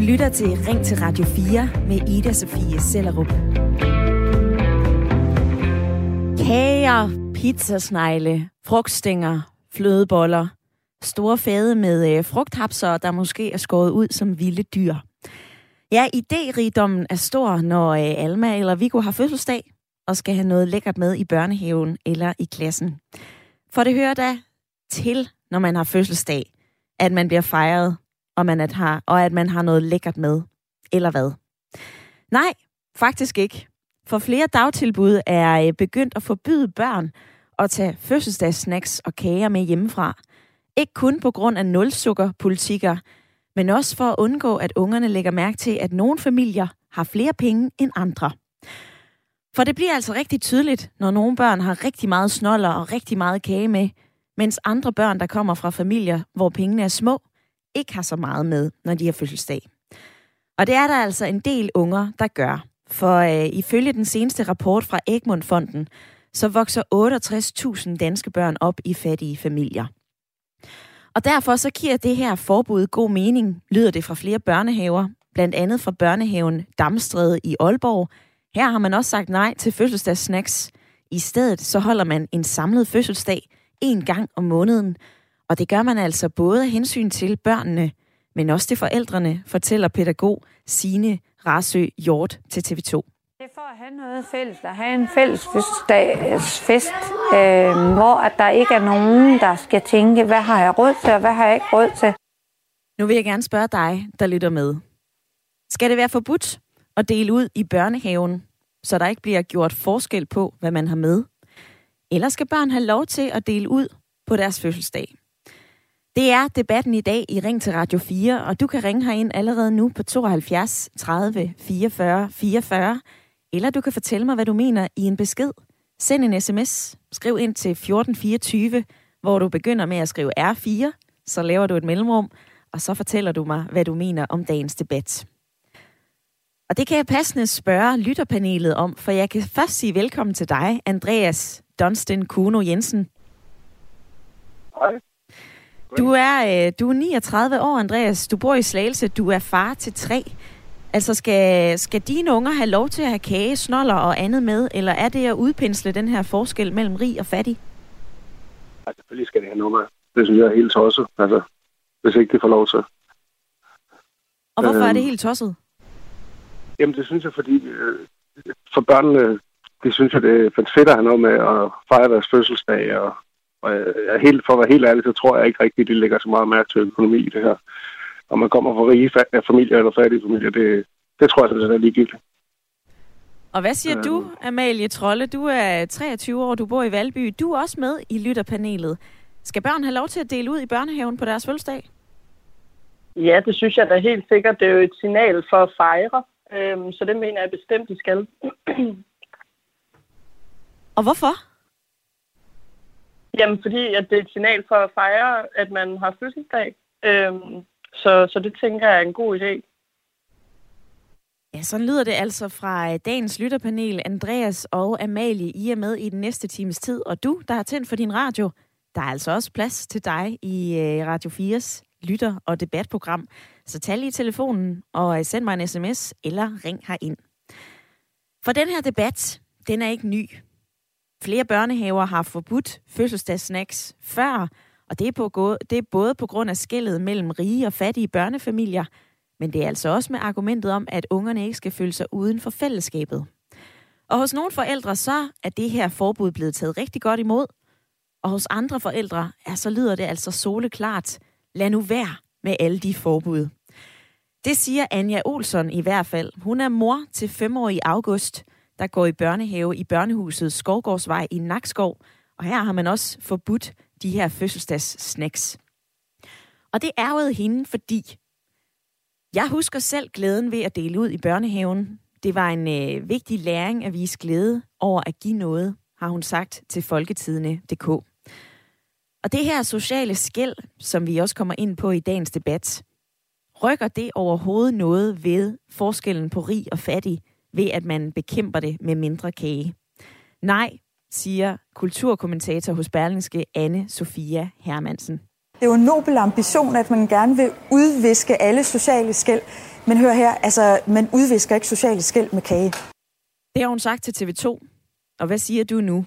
lytter til Ring til Radio 4 med Ida Sofie Sellerup. Kager, pizzasnegle, frugtstænger, flødeboller, store fade med øh, frugthapser, der måske er skåret ud som vilde dyr. Ja, idérigdommen er stor, når øh, Alma eller Viggo har fødselsdag og skal have noget lækkert med i børnehaven eller i klassen. For det hører da til, når man har fødselsdag, at man bliver fejret, og, man at har, og at man har noget lækkert med. Eller hvad? Nej, faktisk ikke. For flere dagtilbud er øh, begyndt at forbyde børn at tage fødselsdagssnacks og kager med hjemmefra. Ikke kun på grund af nulsukkerpolitikker, men også for at undgå, at ungerne lægger mærke til, at nogle familier har flere penge end andre. For det bliver altså rigtig tydeligt, når nogle børn har rigtig meget snoller og rigtig meget kage med, mens andre børn, der kommer fra familier, hvor pengene er små, ikke har så meget med, når de har fødselsdag. Og det er der altså en del unger, der gør. For øh, ifølge den seneste rapport fra Egmont-fonden, så vokser 68.000 danske børn op i fattige familier. Og derfor så giver det her forbud god mening, lyder det fra flere børnehaver, blandt andet fra børnehaven Damstræde i Aalborg. Her har man også sagt nej til fødselsdagssnacks. I stedet så holder man en samlet fødselsdag en gang om måneden, og det gør man altså både af hensyn til børnene, men også til forældrene, fortæller pædagog Sine Rasø Hjort til TV2. Det er for at have noget fælles, at have en fælles fest, øh, hvor at der ikke er nogen, der skal tænke, hvad har jeg råd til, og hvad har jeg ikke råd til. Nu vil jeg gerne spørge dig, der lytter med. Skal det være forbudt at dele ud i børnehaven, så der ikke bliver gjort forskel på, hvad man har med? Eller skal børn have lov til at dele ud på deres fødselsdag? Det er debatten i dag i Ring til Radio 4, og du kan ringe herind allerede nu på 72 30 44 44, eller du kan fortælle mig, hvad du mener i en besked. Send en sms, skriv ind til 1424, hvor du begynder med at skrive R4, så laver du et mellemrum, og så fortæller du mig, hvad du mener om dagens debat. Og det kan jeg passende spørge lytterpanelet om, for jeg kan først sige velkommen til dig, Andreas Donsten Kuno Jensen. Hej. Du er, øh, du er 39 år, Andreas. Du bor i Slagelse. Du er far til tre. Altså, skal, skal dine unger have lov til at have kage, snoller og andet med, eller er det at udpensle den her forskel mellem rig og fattig? Ja, selvfølgelig skal det have noget med. Det synes jeg er helt tosset, altså, hvis ikke det får lov til. Og hvorfor øhm, er det helt tosset? Jamen, det synes jeg, fordi øh, for børnene, det synes jeg, det er fedt at have noget med at fejre deres fødselsdag og og jeg, helt, for at være helt ærlig, så tror jeg ikke rigtigt, det lægger så meget mærke til økonomi i det her. Om man kommer fra rige familier eller fattige familier, det, det tror jeg sådan er ligegyldigt. Og hvad siger øh, du, Amalie Trolle? Du er 23 år, du bor i Valby. Du er også med i lytterpanelet. Skal børn have lov til at dele ud i børnehaven på deres fødselsdag? Ja, det synes jeg da helt sikkert. Det er jo et signal for at fejre. Øhm, så det mener jeg bestemt, de skal. Og hvorfor? Jamen, fordi at det er et signal for at fejre, at man har fødselsdag. Øhm, så, så det tænker jeg er en god idé. Ja, sådan lyder det altså fra øh, dagens lytterpanel. Andreas og Amalie, I er med i den næste times tid. Og du, der har tændt for din radio, der er altså også plads til dig i øh, Radio 4's lytter- og debatprogram. Så tag lige telefonen og øh, send mig en sms eller ring herind. For den her debat, den er ikke ny. Flere børnehaver har forbudt fødselsdagssnacks før, og det er, på, det er både på grund af skillet mellem rige og fattige børnefamilier, men det er altså også med argumentet om, at ungerne ikke skal føle sig uden for fællesskabet. Og hos nogle forældre så er det her forbud blevet taget rigtig godt imod, og hos andre forældre, ja, så lyder det altså soleklart, lad nu være med alle de forbud. Det siger Anja Olsson i hvert fald. Hun er mor til femårig August, der går i børnehave i børnehuset Skovgårdsvej i Nakskov. Og her har man også forbudt de her fødselsdags-snacks. Og det ærgede hende, fordi jeg husker selv glæden ved at dele ud i børnehaven. Det var en øh, vigtig læring at vise glæde over at give noget, har hun sagt til folketidene.dk. Og det her sociale skæld, som vi også kommer ind på i dagens debat, rykker det overhovedet noget ved forskellen på rig og fattig, ved at man bekæmper det med mindre kage. Nej, siger kulturkommentator hos Berlingske Anne Sofia Hermansen. Det er jo en nobel ambition, at man gerne vil udviske alle sociale skæld. Men hør her, altså, man udvisker ikke sociale skæld med kage. Det har hun sagt til TV2. Og hvad siger du nu?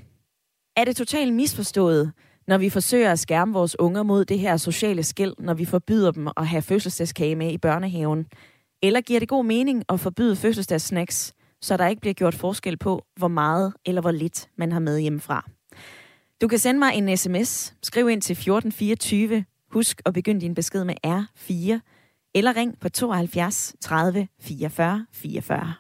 Er det totalt misforstået, når vi forsøger at skærme vores unger mod det her sociale skæld, når vi forbyder dem at have fødselsdagskage med i børnehaven? Eller giver det god mening at forbyde fødselsdagssnacks, så der ikke bliver gjort forskel på, hvor meget eller hvor lidt man har med hjemmefra? Du kan sende mig en sms. Skriv ind til 1424. Husk at begynde din besked med R4. Eller ring på 72 30 44 44.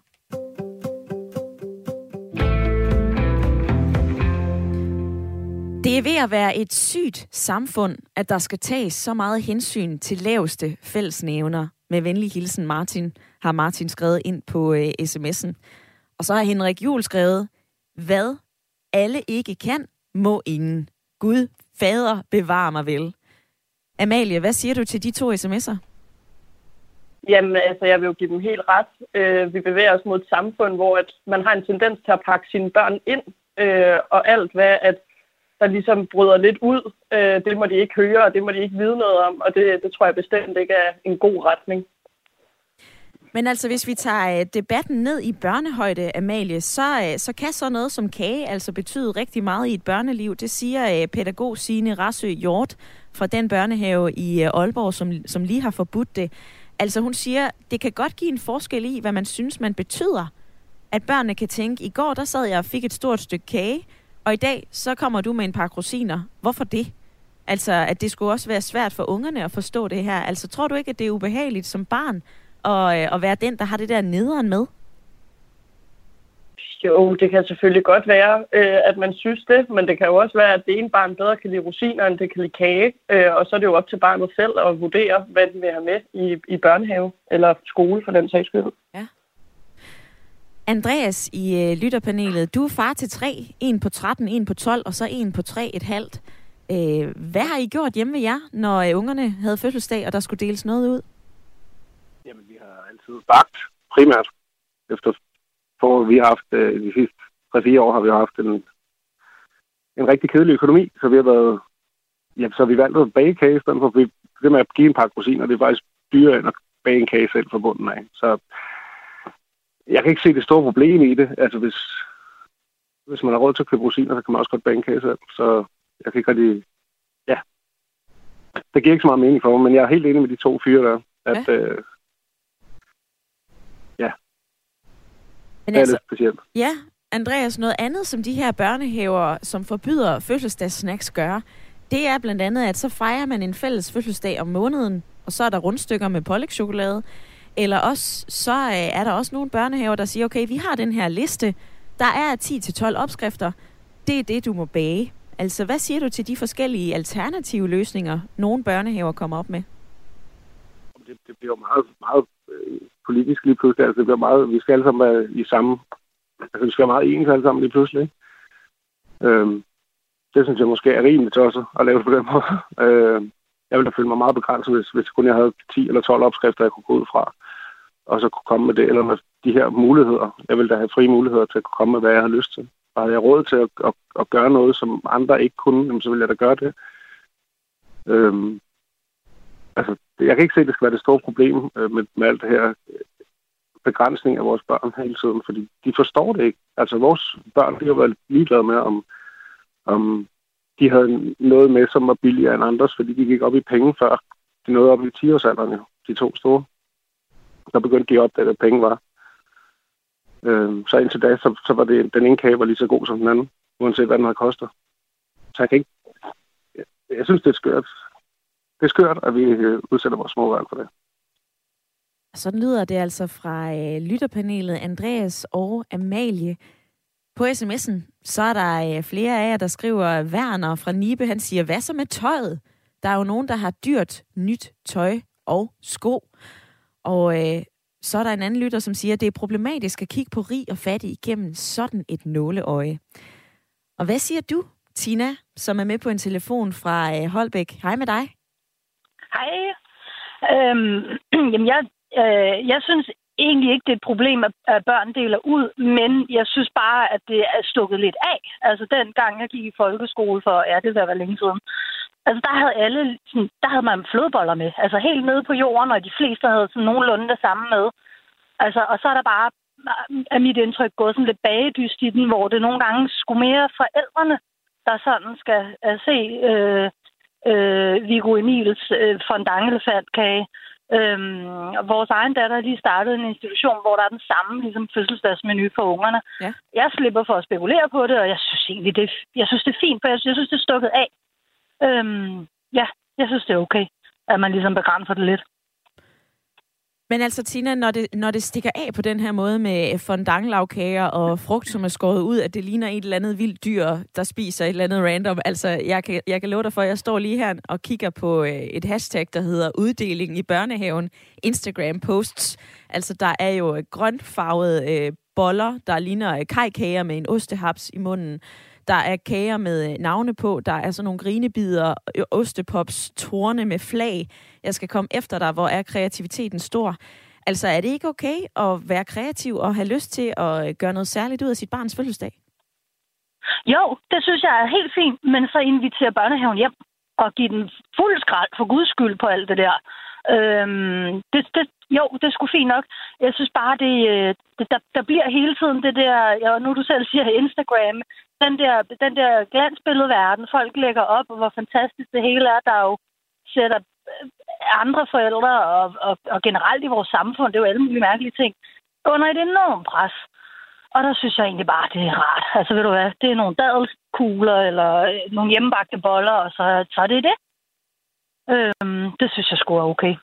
Det er ved at være et sygt samfund, at der skal tages så meget hensyn til laveste fællesnævner. Med venlig hilsen Martin, har Martin skrevet ind på øh, sms'en. Og så har Henrik Jul skrevet, hvad alle ikke kan, må ingen. Gud, fader, bevar mig vel. Amalie, hvad siger du til de to sms'er? Jamen, altså, jeg vil jo give dem helt ret. Øh, vi bevæger os mod et samfund, hvor at man har en tendens til at pakke sine børn ind, øh, og alt hvad, at der ligesom bryder lidt ud, øh, det må de ikke høre, og det må de ikke vide noget om, og det, det tror jeg bestemt ikke er en god retning. Men altså, hvis vi tager øh, debatten ned i børnehøjde, Amalie, så, øh, så kan så noget som kage altså betyde rigtig meget i et børneliv. Det siger øh, pædagog Signe Rassø Hjort fra den børnehave i Aalborg, som, som lige har forbudt det. Altså hun siger, det kan godt give en forskel i, hvad man synes, man betyder. At børnene kan tænke, i går der sad jeg og fik et stort stykke kage, og i dag så kommer du med en par rosiner. Hvorfor det? Altså, at det skulle også være svært for ungerne at forstå det her. Altså, tror du ikke, at det er ubehageligt som barn at, øh, at være den, der har det der nederen med? Jo, det kan selvfølgelig godt være, øh, at man synes det, men det kan jo også være, at det ene barn bedre kan lide rosiner, end det kan lide kage, øh, og så er det jo op til barnet selv at vurdere, hvad den vil have med i, i børnehave eller skole for den sags skyld. Ja. Andreas i øh, lytterpanelet, du er far til tre, en på 13, en på 12 og så en på 3 et halvt. Øh, hvad har I gjort hjemme ved jer, når øh, ungerne havde fødselsdag, og der skulle deles noget ud? Jamen, vi har altid bagt primært. Efter for vi har haft øh, de sidste 3-4 år har vi haft en, en rigtig kedelig økonomi, så vi har været ja, så vi valgte at bage kage, i stedet for vi, det med at give en pakke rosiner, det er faktisk dyrere end at bage en kage selv fra bunden af. Så jeg kan ikke se det store problem i det. Altså hvis, hvis man har råd til at købe rosiner, så kan man også godt bage en kage selv. Så jeg kan ikke rigtig... Ja. Det giver ikke så meget mening for mig, men jeg er helt enig med de to fyre der, at ja. øh, Men altså, specielt. Ja, Andreas, noget andet, som de her børnehaver, som forbyder fødselsdagssnacks, gør, det er blandt andet, at så fejrer man en fælles fødselsdag om måneden, og så er der rundstykker med pålægtschokolade. Eller også, så øh, er der også nogle børnehaver, der siger, okay, vi har den her liste, der er 10-12 opskrifter, det er det, du må bage. Altså, hvad siger du til de forskellige alternative løsninger, nogle børnehaver kommer op med? Det, det bliver meget, meget øh, politisk lige pludselig. Altså, det bliver meget, vi skal alle sammen være i samme... Altså, vi skal være meget ens alle sammen lige pludselig. Ikke? Øhm, det synes jeg måske er rimeligt også at lave på den måde. Øh, jeg ville da føle mig meget begrænset, hvis, hvis kun jeg havde 10 eller 12 opskrifter, jeg kunne gå ud fra, og så kunne komme med det, eller med de her muligheder. Jeg ville da have frie muligheder til at kunne komme med, hvad jeg har lyst til. Og havde jeg råd til at, at, at gøre noget, som andre ikke kunne, så ville jeg da gøre det. Øhm, altså, jeg kan ikke se, at det skal være det store problem øh, med, med alt det her øh, begrænsning af vores børn hele tiden, fordi de forstår det ikke. Altså, vores børn, de har været ligeglade med, om, om de havde noget med, som var billigere end andres, fordi de gik op i penge før. De nåede op i 10-årsalderen, de to store. Der begyndte de op, at penge var. Øh, så indtil da, så, så var det, den ene kage var lige så god som den anden, uanset hvad den havde kostet. Så jeg kan ikke... Jeg, jeg synes, det er skørt det er skørt, at vi øh, udsætter vores små børn for det. Sådan lyder det altså fra øh, lytterpanelet Andreas og Amalie. På sms'en, så er der øh, flere af jer, der skriver, Werner fra Nibe, han siger, hvad så med tøjet? Der er jo nogen, der har dyrt nyt tøj og sko. Og øh, så er der en anden lytter, som siger, det er problematisk at kigge på rig og fattig igennem sådan et nåleøje. Og hvad siger du, Tina, som er med på en telefon fra øh, Holbæk? Hej med dig. Hej. Øhm, jamen, jeg, øh, jeg synes egentlig ikke, det er et problem, at børn deler ud, men jeg synes bare, at det er stukket lidt af. Altså, den gang jeg gik i folkeskole for, ja, det var længe siden, Altså, der havde alle, sådan, der havde man flødeboller med. Altså, helt nede på jorden, og de fleste havde sådan nogenlunde det samme med. Altså, og så er der bare, af mit indtryk, gået sådan lidt bagedyst i den, hvor det nogle gange skulle mere forældrene, der sådan skal uh, se uh, uh, Viggo Emils uh, fondangelefandkage. Øhm, vores egen datter har lige startet en institution, hvor der er den samme ligesom, fødselsdagsmenu for ungerne. Ja. Jeg slipper for at spekulere på det, og jeg synes egentlig, det, jeg synes, det er fint, for jeg synes, jeg synes det er stukket af. Øhm, ja, jeg synes, det er okay, at man ligesom begrænser det lidt. Men altså, Tina, når det, når det stikker af på den her måde med fondanglavkager og frugt, som er skåret ud, at det ligner et eller andet vildt dyr, der spiser et eller andet random. Altså, jeg kan, jeg kan love dig for, at jeg står lige her og kigger på øh, et hashtag, der hedder uddeling i børnehaven, Instagram-posts. Altså, der er jo grøntfarvede øh, boller, der ligner øh, kajkager med en ostehaps i munden. Der er kager med øh, navne på, der er sådan nogle grinebider, ostepops, torne med flag. Jeg skal komme efter dig, hvor er kreativiteten stor. Altså, er det ikke okay at være kreativ og have lyst til at øh, gøre noget særligt ud af sit barns fødselsdag? Jo, det synes jeg er helt fint, men så inviterer børnehaven hjem og give den fuld skrald for guds skyld på alt det der. Øhm, det, det, jo, det er sgu fint nok. Jeg synes bare, det, øh, det der, der bliver hele tiden det der, ja, nu du selv siger Instagram, den der, den der glansbilledverden, folk lægger op, og hvor fantastisk det hele er, der jo sætter øh, andre forældre og, og, og generelt i vores samfund, det er jo alle mulige mærkelige ting, under et enormt pres. Og der synes jeg egentlig bare, det er rart. Altså ved du hvad, det er nogle dadelskugler eller øh, nogle hjemmebagte boller, og så, så er det det. Øhm, det synes jeg skulle er okay.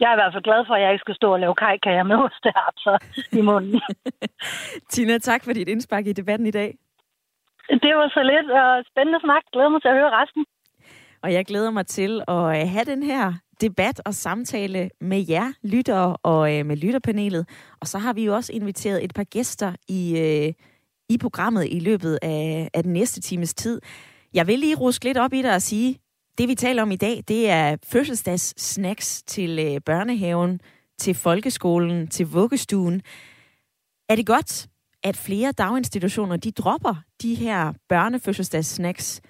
Jeg er i hvert fald glad for, at jeg ikke skal stå og lave kajkager med ostehapser i munden. Tina, tak for dit indspark i debatten i dag. Det var så lidt og spændende snak. Glæder mig til at høre resten. Og jeg glæder mig til at øh, have den her debat og samtale med jer lyttere og øh, med lytterpanelet. Og så har vi jo også inviteret et par gæster i, øh, i programmet i løbet af, af den næste times tid. Jeg vil lige ruske lidt op i dig og sige, det vi taler om i dag, det er fødselsdags snacks til øh, børnehaven, til folkeskolen, til vuggestuen. Er det godt, at flere daginstitutioner de dropper de her børnefødselsdags snacks?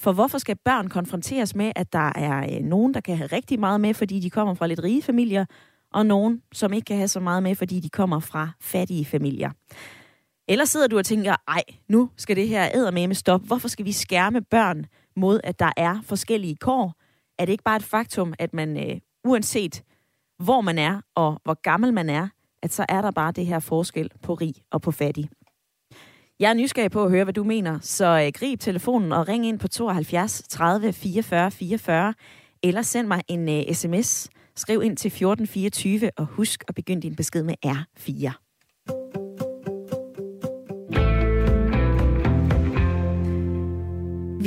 For hvorfor skal børn konfronteres med, at der er øh, nogen, der kan have rigtig meget med, fordi de kommer fra lidt rige familier, og nogen, som ikke kan have så meget med, fordi de kommer fra fattige familier? Eller sidder du og tænker, ej, nu skal det her med stop. Hvorfor skal vi skærme børn mod, at der er forskellige kår? Er det ikke bare et faktum, at man øh, uanset hvor man er og hvor gammel man er, at så er der bare det her forskel på rig og på fattig. Jeg er nysgerrig på at høre, hvad du mener, så øh, grib telefonen og ring ind på 72 30 44 44, eller send mig en øh, sms. Skriv ind til 1424, og husk at begynde din besked med R4.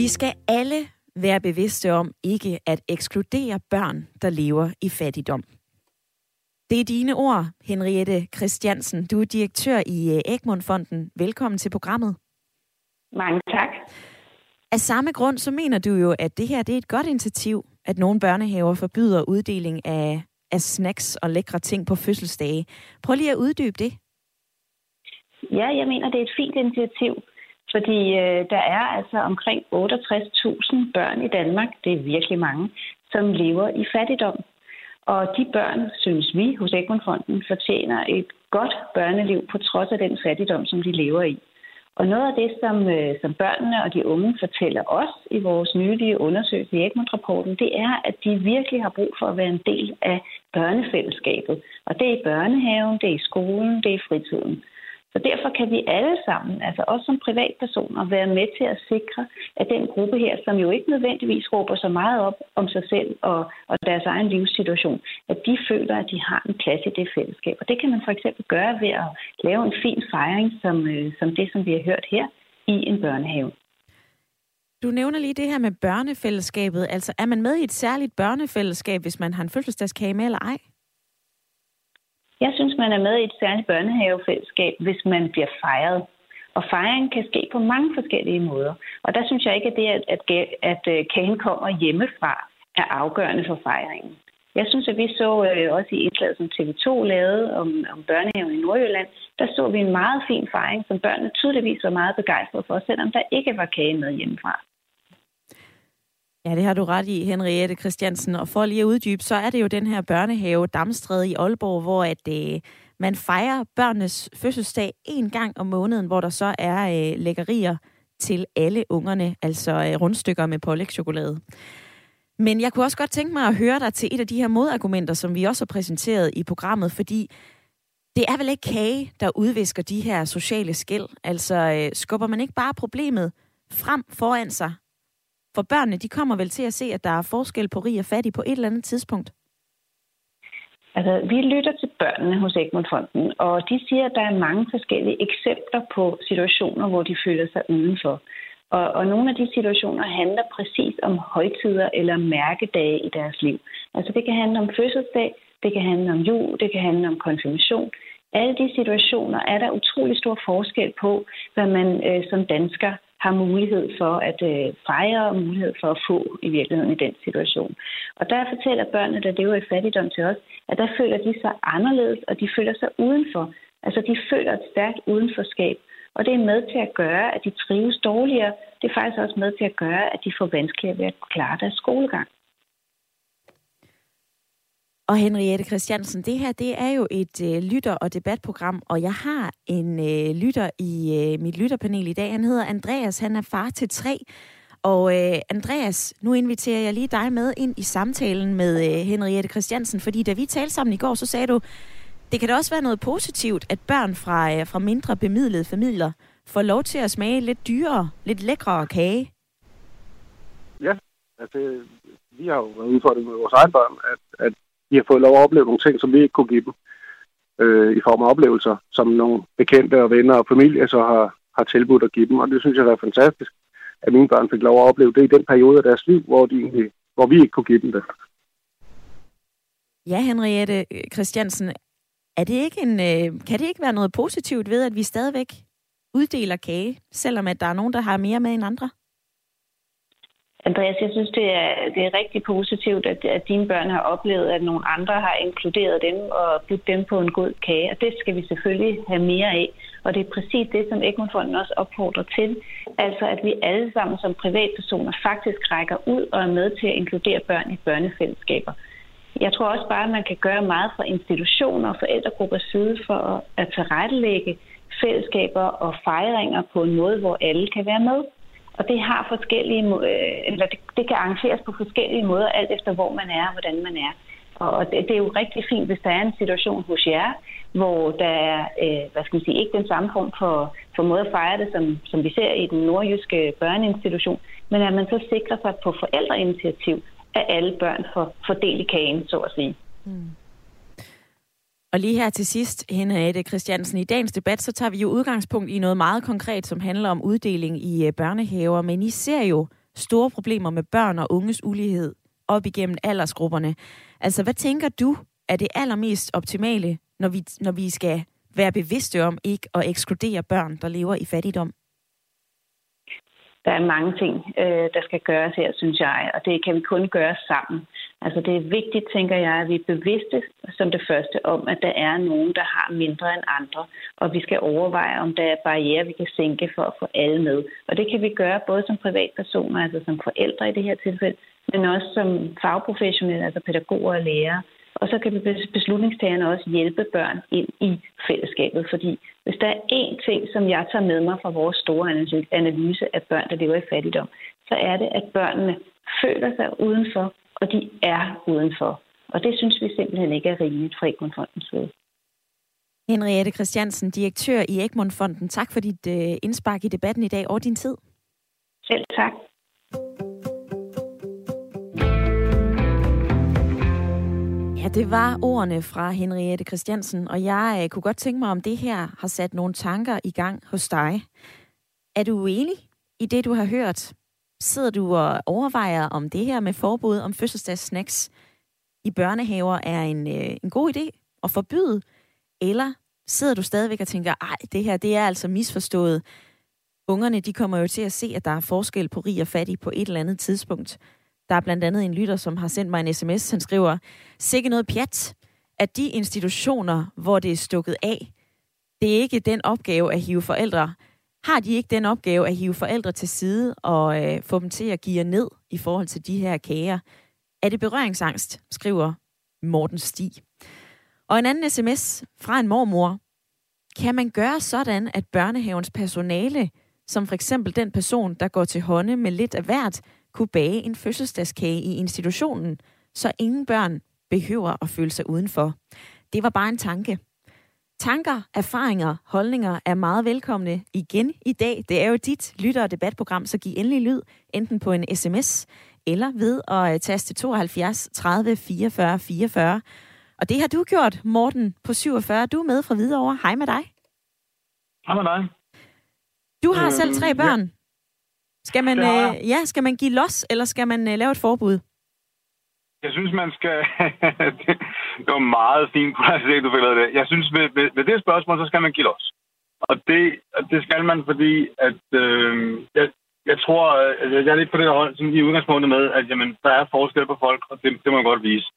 Vi skal alle være bevidste om ikke at ekskludere børn, der lever i fattigdom. Det er dine ord, Henriette Christiansen. Du er direktør i øh, Egmont-fonden. Velkommen til programmet. Mange tak. Af samme grund, så mener du jo, at det her det er et godt initiativ, at nogle børnehaver forbyder uddeling af, af snacks og lækre ting på fødselsdage. Prøv lige at uddybe det. Ja, jeg mener, det er et fint initiativ. Fordi øh, der er altså omkring 68.000 børn i Danmark, det er virkelig mange, som lever i fattigdom. Og de børn, synes vi hos Egmont-fonden, fortjener et godt børneliv på trods af den fattigdom, som de lever i. Og noget af det, som, øh, som børnene og de unge fortæller os i vores nylige undersøgelse i Egmont-rapporten, det er, at de virkelig har brug for at være en del af børnefællesskabet. Og det er i børnehaven, det er i skolen, det er i fritiden. Så derfor kan vi alle sammen, altså også som privatpersoner, være med til at sikre, at den gruppe her, som jo ikke nødvendigvis råber så meget op om sig selv og, og deres egen livssituation, at de føler, at de har en plads i det fællesskab. Og det kan man for eksempel gøre ved at lave en fin fejring, som, øh, som det, som vi har hørt her, i en børnehave. Du nævner lige det her med børnefællesskabet. Altså, er man med i et særligt børnefællesskab, hvis man har en fødselsdagskage med eller ej? Jeg synes, man er med i et særligt børnehavefællesskab, hvis man bliver fejret. Og fejringen kan ske på mange forskellige måder. Og der synes jeg ikke, at det, at, at, at øh, kagen kommer hjemmefra, er afgørende for fejringen. Jeg synes, at vi så øh, også i indslaget, som TV2 lavede om, om børnehaven i Nordjylland, der så vi en meget fin fejring, som børnene tydeligvis var meget begejstrede for, selvom der ikke var kage med hjemmefra. Ja, det har du ret i, Henriette Christiansen. Og for lige at uddybe, så er det jo den her børnehave Damstræde i Aalborg, hvor at, øh, man fejrer børnenes fødselsdag en gang om måneden, hvor der så er øh, lækkerier til alle ungerne, altså øh, rundstykker med pålægtschokolade. Men jeg kunne også godt tænke mig at høre dig til et af de her modargumenter, som vi også har præsenteret i programmet, fordi det er vel ikke kage, der udvisker de her sociale skæld. Altså øh, skubber man ikke bare problemet frem foran sig? For børnene, de kommer vel til at se, at der er forskel på rig og fattig på et eller andet tidspunkt? Altså, vi lytter til børnene hos Egmont-fonden, og de siger, at der er mange forskellige eksempler på situationer, hvor de føler sig udenfor. Og, og nogle af de situationer handler præcis om højtider eller mærkedage i deres liv. Altså det kan handle om fødselsdag, det kan handle om jul, det kan handle om konfirmation. Alle de situationer er der utrolig stor forskel på, hvad man øh, som dansker har mulighed for at øh, fejre og mulighed for at få i virkeligheden i den situation. Og der fortæller børnene, der lever i fattigdom til os, at der føler de sig anderledes, og de føler sig udenfor. Altså de føler et stærkt udenforskab. Og det er med til at gøre, at de trives dårligere. Det er faktisk også med til at gøre, at de får vanskeligere ved at klare deres skolegang. Og Henriette Christiansen, det her det er jo et øh, lytter- og debatprogram, og jeg har en øh, lytter i øh, mit lytterpanel i dag. Han hedder Andreas, han er far til tre. Og øh, Andreas, nu inviterer jeg lige dig med ind i samtalen med øh, Henriette Christiansen, fordi da vi talte sammen i går, så sagde du, det kan da også være noget positivt, at børn fra, øh, fra mindre bemidlede familier får lov til at smage lidt dyrere, lidt lækrere kage. Ja, altså vi har jo været udfordret med vores egne børn, at, at de har fået lov at opleve nogle ting, som vi ikke kunne give dem øh, i form af oplevelser, som nogle bekendte og venner og familie så har, har tilbudt at give dem. Og det synes jeg er fantastisk, at mine børn fik lov at opleve det i den periode af deres liv, hvor, de egentlig, hvor vi ikke kunne give dem det. Ja, Henriette øh, Christiansen, er det ikke en, øh, kan det ikke være noget positivt ved, at vi stadigvæk uddeler kage, selvom at der er nogen, der har mere med end andre? Andreas, jeg synes, det er, det er rigtig positivt, at, at dine børn har oplevet, at nogle andre har inkluderet dem og budt dem på en god kage. Og det skal vi selvfølgelig have mere af. Og det er præcis det, som Egmontfonden også opfordrer til. Altså, at vi alle sammen som privatpersoner faktisk rækker ud og er med til at inkludere børn i børnefællesskaber. Jeg tror også bare, at man kan gøre meget fra institutioner og forældregruppers side for at tilrettelægge fællesskaber og fejringer på en måde, hvor alle kan være med. Og det har forskellige, øh, eller det, det kan arrangeres på forskellige måder, alt efter hvor man er og hvordan man er. Og det, det er jo rigtig fint, hvis der er en situation hos jer, hvor der er, øh, hvad skal man sige, ikke den samme form for, for måde at fejre det, som, som vi ser i den nordjyske børneinstitution, men at man så sikrer sig på forældreinitiativ, at alle børn får, får del i kagen, så at sige. Mm. Og lige her til sidst, Henriette Christiansen, i dagens debat, så tager vi jo udgangspunkt i noget meget konkret, som handler om uddeling i øh, børnehaver, men I ser jo store problemer med børn og unges ulighed op igennem aldersgrupperne. Altså, hvad tænker du er det allermest optimale, når vi, når vi skal være bevidste om ikke at ekskludere børn, der lever i fattigdom? Der er mange ting, øh, der skal gøres her, synes jeg, og det kan vi kun gøre sammen. Altså det er vigtigt, tænker jeg, at vi er bevidste som det første om, at der er nogen, der har mindre end andre, og vi skal overveje, om der er barriere, vi kan sænke for at få alle med. Og det kan vi gøre både som privatpersoner, altså som forældre i det her tilfælde, men også som fagprofessionelle, altså pædagoger og lærere. Og så kan beslutningstagerne også hjælpe børn ind i fællesskabet, fordi hvis der er én ting, som jeg tager med mig fra vores store analyse af børn, der lever i fattigdom, så er det, at børnene føler sig udenfor, og de er udenfor. Og det synes vi simpelthen ikke er rimeligt fra Egmont-fondens side. Henriette Christiansen, direktør i Egmont-fonden. Tak for dit uh, indspark i debatten i dag og din tid. Selv tak. Ja, det var ordene fra Henriette Christiansen, og jeg uh, kunne godt tænke mig, om det her har sat nogle tanker i gang hos dig. Er du uenig i det, du har hørt? Sidder du og overvejer, om det her med forbud om fødselsdagssnacks i børnehaver er en, øh, en god idé at forbyde? Eller sidder du stadigvæk og tænker, ej, det her det er altså misforstået. Ungerne de kommer jo til at se, at der er forskel på rig og fattig på et eller andet tidspunkt. Der er blandt andet en lytter, som har sendt mig en sms. Han skriver, sikke noget pjat, at de institutioner, hvor det er stukket af, det er ikke den opgave at hive forældre har de ikke den opgave at hive forældre til side og øh, få dem til at give ned i forhold til de her kager? Er det berøringsangst, skriver Morten Stig. Og en anden sms fra en mormor. Kan man gøre sådan, at børnehavens personale, som for eksempel den person, der går til hånde med lidt af hvert, kunne bage en fødselsdagskage i institutionen, så ingen børn behøver at føle sig udenfor. Det var bare en tanke. Tanker, erfaringer, holdninger er meget velkomne igen i dag. Det er jo dit lytter- og debatprogram, så giv endelig lyd, enten på en sms eller ved at taste 72 30 44 44. Og det har du gjort, Morten på 47. Du er med fra Hvidovre. Hej med dig. Hej med dig. Du har øh, selv tre børn. Ja. Skal man, øh, ja, skal man give los, eller skal man øh, lave et forbud? Jeg synes, man skal... det var meget fint, at du fik lavet det. Jeg synes, med, med, med det spørgsmål, så skal man give los. Og det, det skal man, fordi at, øh, jeg, jeg tror, at jeg er lidt på det der hold, som i udgangspunktet med, at jamen, der er forskel på folk, og det, det må jeg godt vise.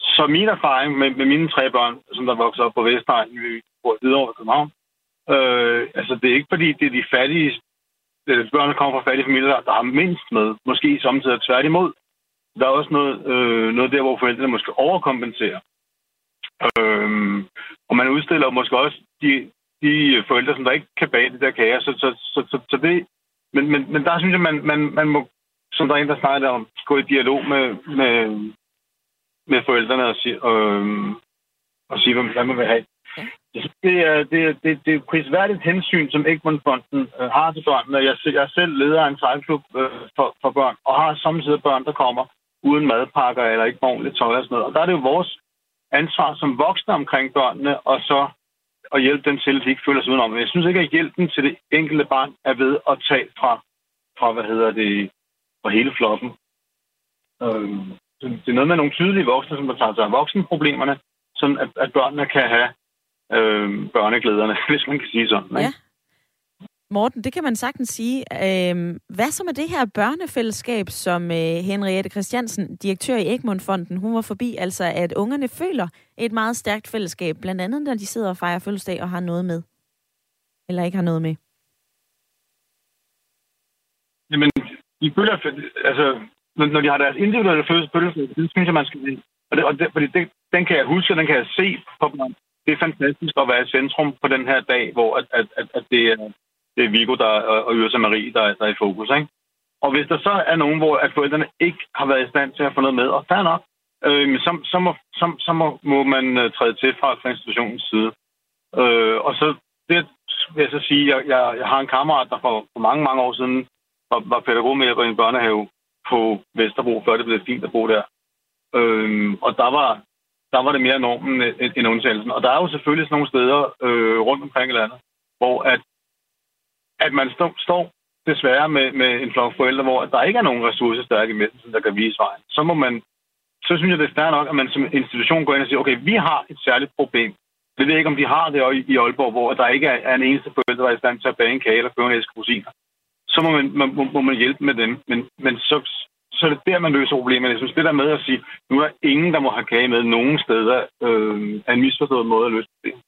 Så min erfaring med, med mine tre børn, som der vokser op på Vestegn, vi bor videre over København, øh, altså det er ikke fordi, det er de fattige, børn, der kommer fra fattige familier, der har mindst med. Måske samtidig tværtimod. Der er også noget, øh, noget der, hvor forældrene måske overkompenserer. Øh, og man udstiller måske også de, de forældre, som der ikke kan bage det der kager. Så, så, så, så, så det, men, men, men der synes jeg, man, man, man må, som der er en, der snakker om, gå i dialog med, med, med forældrene og sige, øh, og sige hvad man vil have. Det er, det, er, det, det er prisværdigt hensyn, som Egmont-fonden øh, har til børnene. Jeg, jeg er selv leder af en sejlklub øh, for, for børn, og har samtidig børn, der kommer uden madpakker eller ikke ordentligt tøj og sådan noget. Og der er det jo vores ansvar som voksne omkring børnene, og så at hjælpe dem til, at de ikke føler sig udenom. Men jeg synes ikke, at hjælpen til det enkelte barn er ved at tage fra, fra hvad hedder det, fra hele flokken. Øhm, det er noget med nogle tydelige voksne, som der tager sig af voksenproblemerne, sådan at, at børnene kan have øh, børneglæderne, hvis man kan sige sådan. Ikke? Ja. Morten, det kan man sagtens sige. Øh, hvad så med det her børnefællesskab, som øh, Henriette Christiansen, direktør i Egmont-fonden, hun var forbi, altså at ungerne føler et meget stærkt fællesskab, blandt andet når de sidder og fejrer fødselsdag og har noget med? Eller ikke har noget med? Jamen, de føler, altså, når de har deres individuelle fødselsdag, det synes jeg, man skal og, det, og det, fordi det, den kan jeg huske, og den kan jeg se på mig. Det er fantastisk at være i centrum på den her dag, hvor at, at, at, at det, er, det er Vigo der, og Yrsa Marie, der, der er i fokus. Ikke? Og hvis der så er nogen, hvor at forældrene ikke har været i stand til at få noget med, og fair nok, øh, så, så, må, så, så må, må man øh, træde til fra, fra institutionens side. Øh, og så det vil jeg så sige, jeg, jeg, jeg har en kammerat, der for, for mange, mange år siden var, var pædagog med i en børnehave på Vesterbro, før det blev fint at bo der. Øh, og der var, der var det mere normen end undtagelsen. Og der er jo selvfølgelig sådan nogle steder øh, rundt omkring i landet, hvor at, at man stå, står desværre med, med en flok forældre, hvor der ikke er nogen ressourcestærke mennesker, der kan vise vejen. Så må man, så synes jeg, det er stærkt nok, at man som institution går ind og siger, okay, vi har et særligt problem. Jeg ved ikke, om de har det i Aalborg, hvor der ikke er en eneste forældre, der er i stand til at bage en kage eller købe en æske rosiner. Så må man, man, må, må man hjælpe med dem. Men, men så, så er det der, man løser problemet. Jeg synes, det der med at sige, nu er der ingen, der må have kage med nogen steder, øh, er en misforstået måde at løse problemet.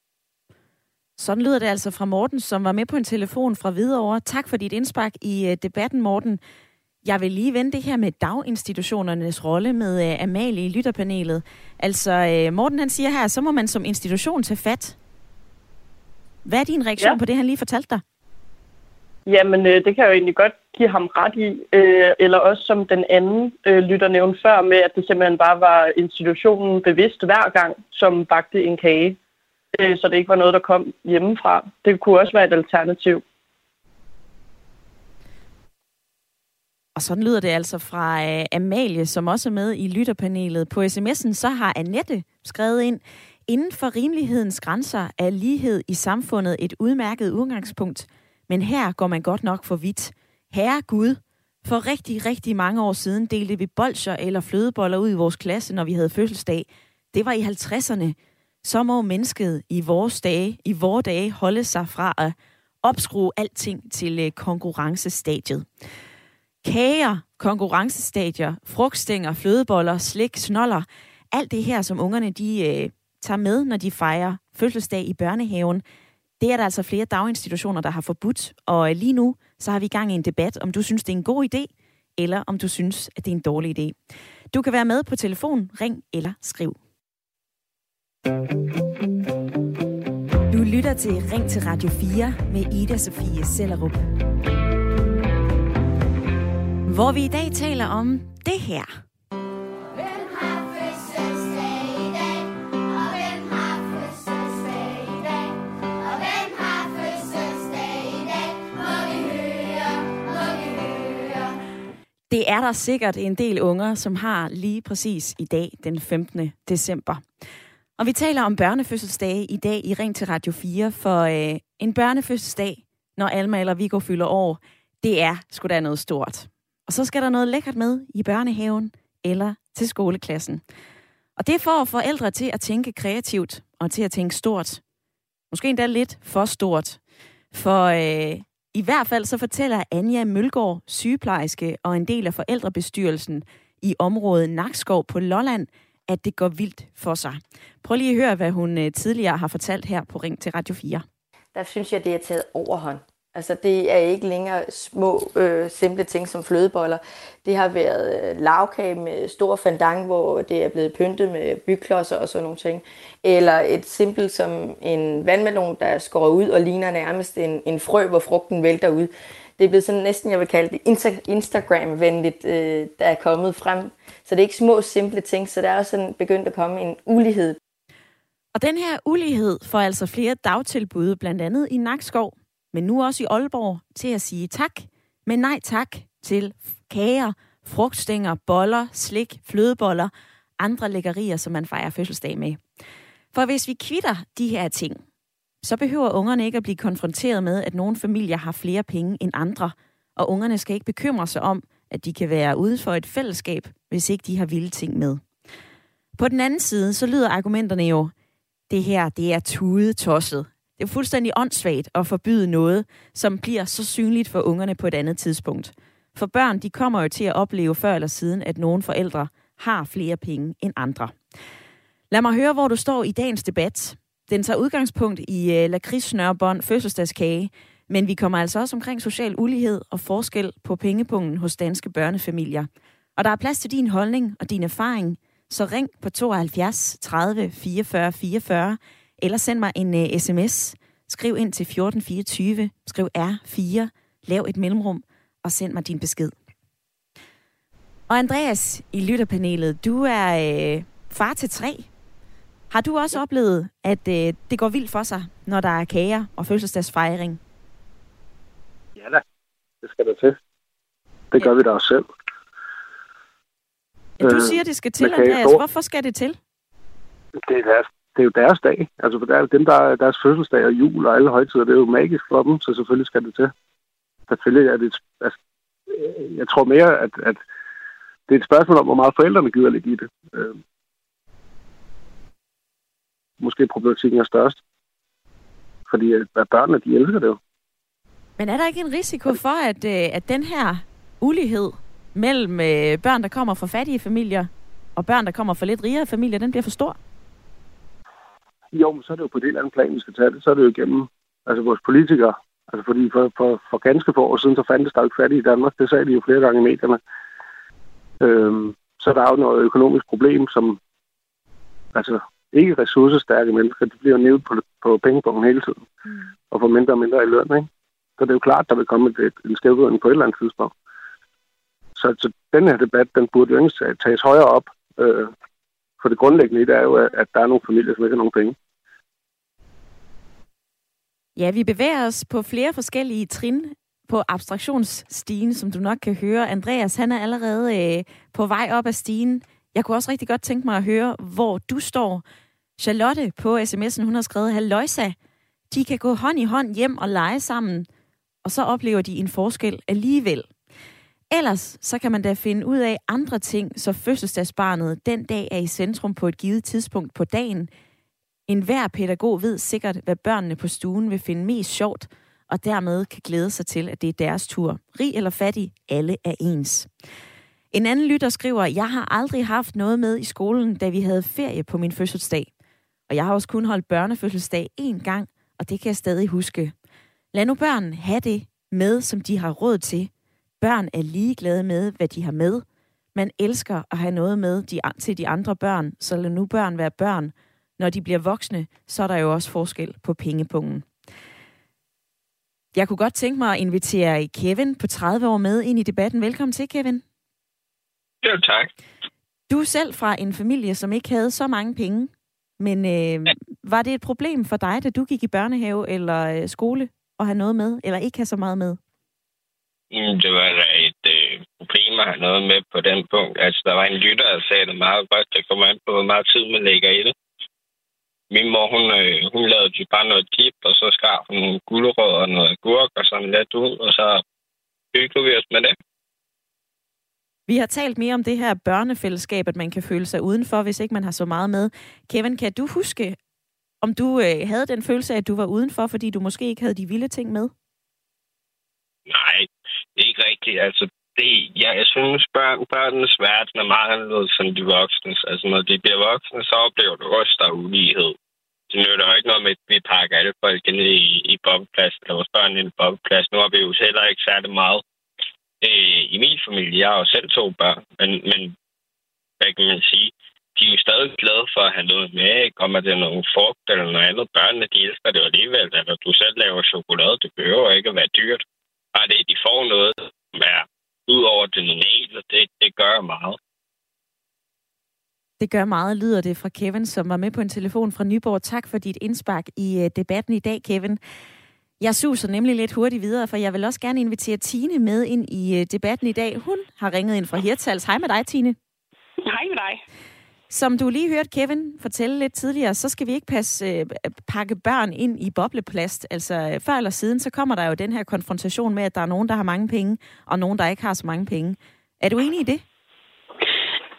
Sådan lyder det altså fra Morten, som var med på en telefon fra Hvidovre. Tak for dit indspark i uh, debatten, Morten. Jeg vil lige vende det her med daginstitutionernes rolle med uh, Amalie i lytterpanelet. Altså, uh, Morten han siger her, så må man som institution tage fat. Hvad er din reaktion ja. på det, han lige fortalte dig? Jamen, øh, det kan jeg jo egentlig godt give ham ret i. Øh, eller også som den anden øh, lytter nævnte før med, at det simpelthen bare var institutionen bevidst hver gang, som bagte en kage. Øh, så det ikke var noget, der kom hjemmefra. Det kunne også være et alternativ. Og sådan lyder det altså fra øh, Amalie, som også er med i lytterpanelet. På sms'en så har Annette skrevet ind, inden for rimelighedens grænser er lighed i samfundet et udmærket udgangspunkt – men her går man godt nok for vidt. Herre Gud, for rigtig, rigtig mange år siden delte vi bolcher eller flødeboller ud i vores klasse, når vi havde fødselsdag. Det var i 50'erne. Så må mennesket i vores dage, i vores dage holde sig fra at opskrue alting til øh, konkurrencestadiet. Kager, konkurrencestadier, frugtstænger, flødeboller, slik, snoller. Alt det her, som ungerne de øh, tager med, når de fejrer fødselsdag i børnehaven, Det er der altså flere daginstitutioner, der har forbudt, og øh, lige nu så har vi i gang i en debat, om du synes, det er en god idé, eller om du synes, at det er en dårlig idé. Du kan være med på telefon, ring eller skriv. Du lytter til Ring til Radio 4 med Ida Sofie Sellerup. Hvor vi i dag taler om det her. Det er der sikkert en del unger, som har lige præcis i dag, den 15. december. Og vi taler om børnefødselsdage i dag i Ring til Radio 4, for øh, en børnefødselsdag, når Alma eller Viggo fylder år, det er sgu da noget stort. Og så skal der noget lækkert med i børnehaven eller til skoleklassen. Og det får forældre til at tænke kreativt og til at tænke stort. Måske endda lidt for stort. For øh, i hvert fald så fortæller Anja Mølgaard, sygeplejerske og en del af forældrebestyrelsen i området Nakskov på Lolland, at det går vildt for sig. Prøv lige at høre, hvad hun øh, tidligere har fortalt her på Ring til Radio 4. Der synes jeg, det er taget overhånd. Altså det er ikke længere små, øh, simple ting som flødeboller. Det har været øh, lavkage med stor fandang, hvor det er blevet pyntet med byklodser og sådan nogle ting. Eller et simpelt som en vandmelon, der skår ud og ligner nærmest en, en frø, hvor frugten vælter ud. Det er blevet sådan næsten, jeg vil kalde det Instagram-venligt, øh, der er kommet frem. Så det er ikke små, simple ting, så der er også sådan begyndt at komme en ulighed. Og den her ulighed får altså flere dagtilbud, blandt andet i Nakskov, men nu også i Aalborg, til at sige tak, men nej tak til kager, frugtstænger, boller, slik, flødeboller, andre lækkerier, som man fejrer fødselsdag med. For hvis vi kvitter de her ting, så behøver ungerne ikke at blive konfronteret med, at nogle familier har flere penge end andre, og ungerne skal ikke bekymre sig om, at de kan være ude for et fællesskab, hvis ikke de har vilde ting med. På den anden side, så lyder argumenterne jo, det her, det er tudetosset. Det er fuldstændig åndssvagt at forbyde noget, som bliver så synligt for ungerne på et andet tidspunkt. For børn, de kommer jo til at opleve før eller siden, at nogle forældre har flere penge end andre. Lad mig høre, hvor du står i dagens debat. Den tager udgangspunkt i øh, lakridssnørbånd, fødselsdagskage, men vi kommer altså også omkring social ulighed og forskel på pengepunkten hos danske børnefamilier. Og der er plads til din holdning og din erfaring, så ring på 72 30 44 44 eller send mig en øh, uh, sms. Skriv ind til 1424, skriv R4, lav et mellemrum og send mig din besked. Og Andreas i lytterpanelet, du er øh, far til tre. Har du også oplevet, at øh, det går vildt for sig, når der er kager og fødselsdagsfejring? Ja da, det skal der til. Det gør ja. vi da også selv. Ja, du siger, det skal til, Andreas. Hvorfor skal det til? Det er deres det er jo deres dag. Altså, for der er dem, der er deres fødselsdag og jul og alle højtider, det er jo magisk for dem, så selvfølgelig skal det til. Selvfølgelig er det et, altså, jeg tror mere, at, at det er et spørgsmål om, hvor meget forældrene gider lidt i det. Måske problematikken er størst. Fordi at børnene, de elsker det jo. Men er der ikke en risiko for, at, øh, at den her ulighed mellem øh, børn, der kommer fra fattige familier, og børn, der kommer fra lidt rigere familier, den bliver for stor? Jo, men så er det jo på det eller andet plan, vi skal tage det. Så er det jo igennem altså vores politikere. Altså fordi for, for, for ganske få år siden, så fandtes der jo ikke fattige i Danmark. Det sagde de jo flere gange i medierne. Øhm, så der er jo noget økonomisk problem, som altså ikke ressourcestærke mennesker, de bliver nævnt på, på pengepunkten hele tiden. Mm. Og får mindre og mindre i løn, ikke? Så det er jo klart, der vil komme et, en skævvridning på et eller andet tidspunkt. Så, så den her debat, den burde jo ikke tages højere op. Øh, for det grundlæggende i det er jo, at der er nogle familier, som ikke har nogen penge. Ja, vi bevæger os på flere forskellige trin på abstraktionsstigen, som du nok kan høre. Andreas, han er allerede øh, på vej op ad stigen. Jeg kunne også rigtig godt tænke mig at høre, hvor du står. Charlotte på sms'en, hun har skrevet, Halløjsa, de kan gå hånd i hånd hjem og lege sammen, og så oplever de en forskel alligevel. Ellers så kan man da finde ud af andre ting, så fødselsdagsbarnet den dag er i centrum på et givet tidspunkt på dagen. En hver pædagog ved sikkert, hvad børnene på stuen vil finde mest sjovt, og dermed kan glæde sig til, at det er deres tur. Rig eller fattig, alle er ens. En anden lytter skriver, jeg har aldrig haft noget med i skolen, da vi havde ferie på min fødselsdag. Og jeg har også kun holdt børnefødselsdag én gang, og det kan jeg stadig huske. Lad nu børn have det med, som de har råd til. Børn er ligeglade med, hvad de har med. Man elsker at have noget med de, til de andre børn, så lad nu børn være børn. Når de bliver voksne, så er der jo også forskel på pengepungen. Jeg kunne godt tænke mig at invitere Kevin på 30 år med ind i debatten. Velkommen til, Kevin. Jo, tak. Du er selv fra en familie, som ikke havde så mange penge. Men øh, ja. var det et problem for dig, da du gik i børnehave eller øh, skole, at have noget med, eller ikke have så meget med? Mm, det var da et øh, problem at have noget med på den punkt. Altså, der var en lytter, der sagde det meget godt. Det kommer an på, hvor meget tid man lægger i det. Min mor, hun, øh, hun lavede bare noget dip, og så skar hun nogle gulerødder og noget agurk, og sådan lidt ud, og så hyggede vi os med det. Vi har talt mere om det her børnefællesskab, at man kan føle sig udenfor, hvis ikke man har så meget med. Kevin, kan du huske, om du øh, havde den følelse af, at du var udenfor, fordi du måske ikke havde de vilde ting med? Nej, det er ikke rigtigt. Altså, det, ja, jeg synes, børn, børnenes verden er meget anderledes end de voksne. Altså, når de bliver voksne, så oplever du også, der er ulighed. Det nytter jo ikke noget med, at vi pakker alle folk ind i, i bobleplads, eller vores børn ind i bobleplads. Nu har vi jo heller ikke særlig meget øh, i min familie. Jeg har jo selv to børn, men, men hvad kan man sige? De er jo stadig glade for at have noget med, ikke? Om at det er nogle frugt eller noget andet. Børnene, de elsker det jo alligevel. Eller du selv laver chokolade, det behøver ikke at være dyrt. Bare det, de får noget, som er ud over det normale, det, det gør meget. Det gør meget, lyder det fra Kevin, som var med på en telefon fra Nyborg. Tak for dit indspark i øh, debatten i dag, Kevin. Jeg suser nemlig lidt hurtigt videre, for jeg vil også gerne invitere Tine med ind i øh, debatten i dag. Hun har ringet ind fra Hirtals. Hej med dig, Tine. Hej med dig. Som du lige hørte Kevin fortælle lidt tidligere, så skal vi ikke passe, øh, pakke børn ind i bobleplast. Altså før eller siden, så kommer der jo den her konfrontation med, at der er nogen, der har mange penge, og nogen, der ikke har så mange penge. Er du enig i det?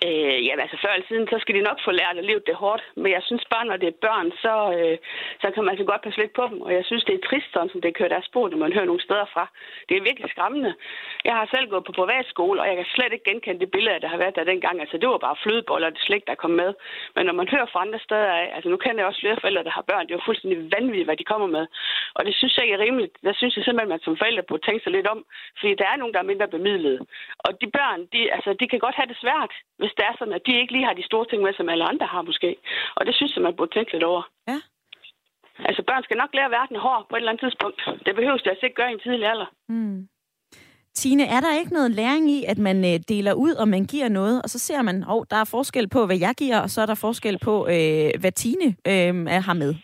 Øh, ja, altså før eller siden, så skal de nok få lært at leve det hårdt. Men jeg synes bare, når det er børn, så, øh, så kan man altså godt passe lidt på dem. Og jeg synes, det er trist, sådan som det kører deres spor, når man hører nogle steder fra. Det er virkelig skræmmende. Jeg har selv gået på privatskole, og jeg kan slet ikke genkende det billede, der har været der dengang. Altså, det var bare flødeboller, det slik, der kom med. Men når man hører fra andre steder af, altså nu kender jeg også flere forældre, der har børn, det er jo fuldstændig vanvittigt, hvad de kommer med. Og det synes jeg ikke er rimeligt. Der synes jeg simpelthen, at man som forældre burde tænke sig lidt om, fordi der er nogen, der er mindre bemidlede. Og de børn, de, altså, de kan godt have det svært, hvis det er sådan, at de ikke lige har de store ting med, som alle andre har måske. Og det synes jeg, man burde tænke lidt over. Ja. Altså, børn skal nok lære verden hård på et eller andet tidspunkt. Det behøves det altså ikke gøre i en tidlig alder. Mm. Tine, er der ikke noget læring i, at man øh, deler ud, og man giver noget, og så ser man, at oh, der er forskel på, hvad jeg giver, og så er der forskel på, øh, hvad Tine øh, har med?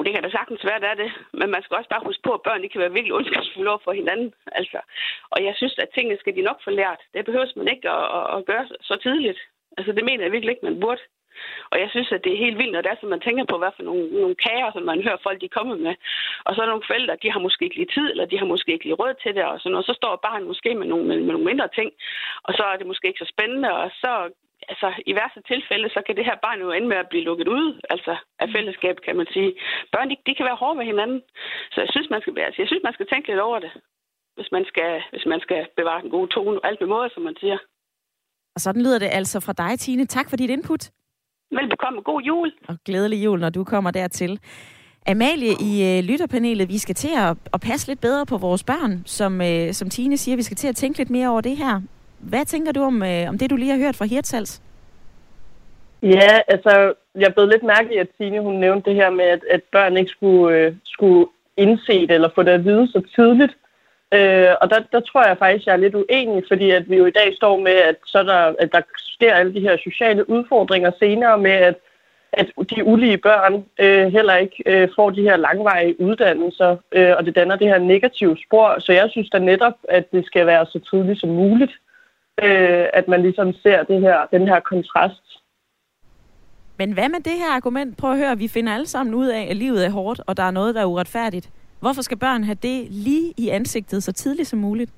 Jo, det kan da sagtens være, det er det. Men man skal også bare huske på, at børn de kan være virkelig ondskabsfulde over for hinanden. Altså. Og jeg synes, at tingene skal de nok få lært. Det behøver man ikke at, at, at gøre så tidligt. Altså, det mener jeg virkelig ikke, man burde. Og jeg synes, at det er helt vildt, når det er, så man tænker på, hvad for nogle, nogle kager, som man hører folk, de kommer med. Og så er nogle forældre, de har måske ikke lige tid, eller de har måske ikke lige råd til det, og, sådan, og så står barnet måske med nogle, med, med nogle mindre ting, og så er det måske ikke så spændende, og så altså, i værste tilfælde, så kan det her barn jo ende med at blive lukket ud altså, af mm. fællesskab, kan man sige. Børn, de, de kan være hårde ved hinanden. Så jeg synes, man skal, altså, jeg synes, man skal tænke lidt over det, hvis man skal, hvis man skal bevare den gode tone og alt med måde, som man siger. Og sådan lyder det altså fra dig, Tine. Tak for dit input. Velbekomme. God jul. Og glædelig jul, når du kommer dertil. Amalie i øh, lytterpanelet, vi skal til at, at passe lidt bedre på vores børn. Som, øh, som Tine siger, vi skal til at tænke lidt mere over det her. Hvad tænker du om, øh, om det, du lige har hørt fra Hirtshals? Ja, altså, jeg blev lidt mærke i, at Tine hun nævnte det her med, at, at børn ikke skulle, øh, skulle indse det eller få det at vide så tidligt. Øh, og der, der tror jeg faktisk, jeg er lidt uenig, fordi at vi jo i dag står med, at, så der, at der sker alle de her sociale udfordringer senere med, at, at de ulige børn øh, heller ikke øh, får de her langvarige uddannelser, øh, og det danner det her negative spor. Så jeg synes da netop, at det skal være så tidligt som muligt øh, at man ligesom ser det her, den her kontrast. Men hvad med det her argument? Prøv at høre, vi finder alle sammen ud af, at livet er hårdt, og der er noget, der er uretfærdigt. Hvorfor skal børn have det lige i ansigtet så tidligt som muligt?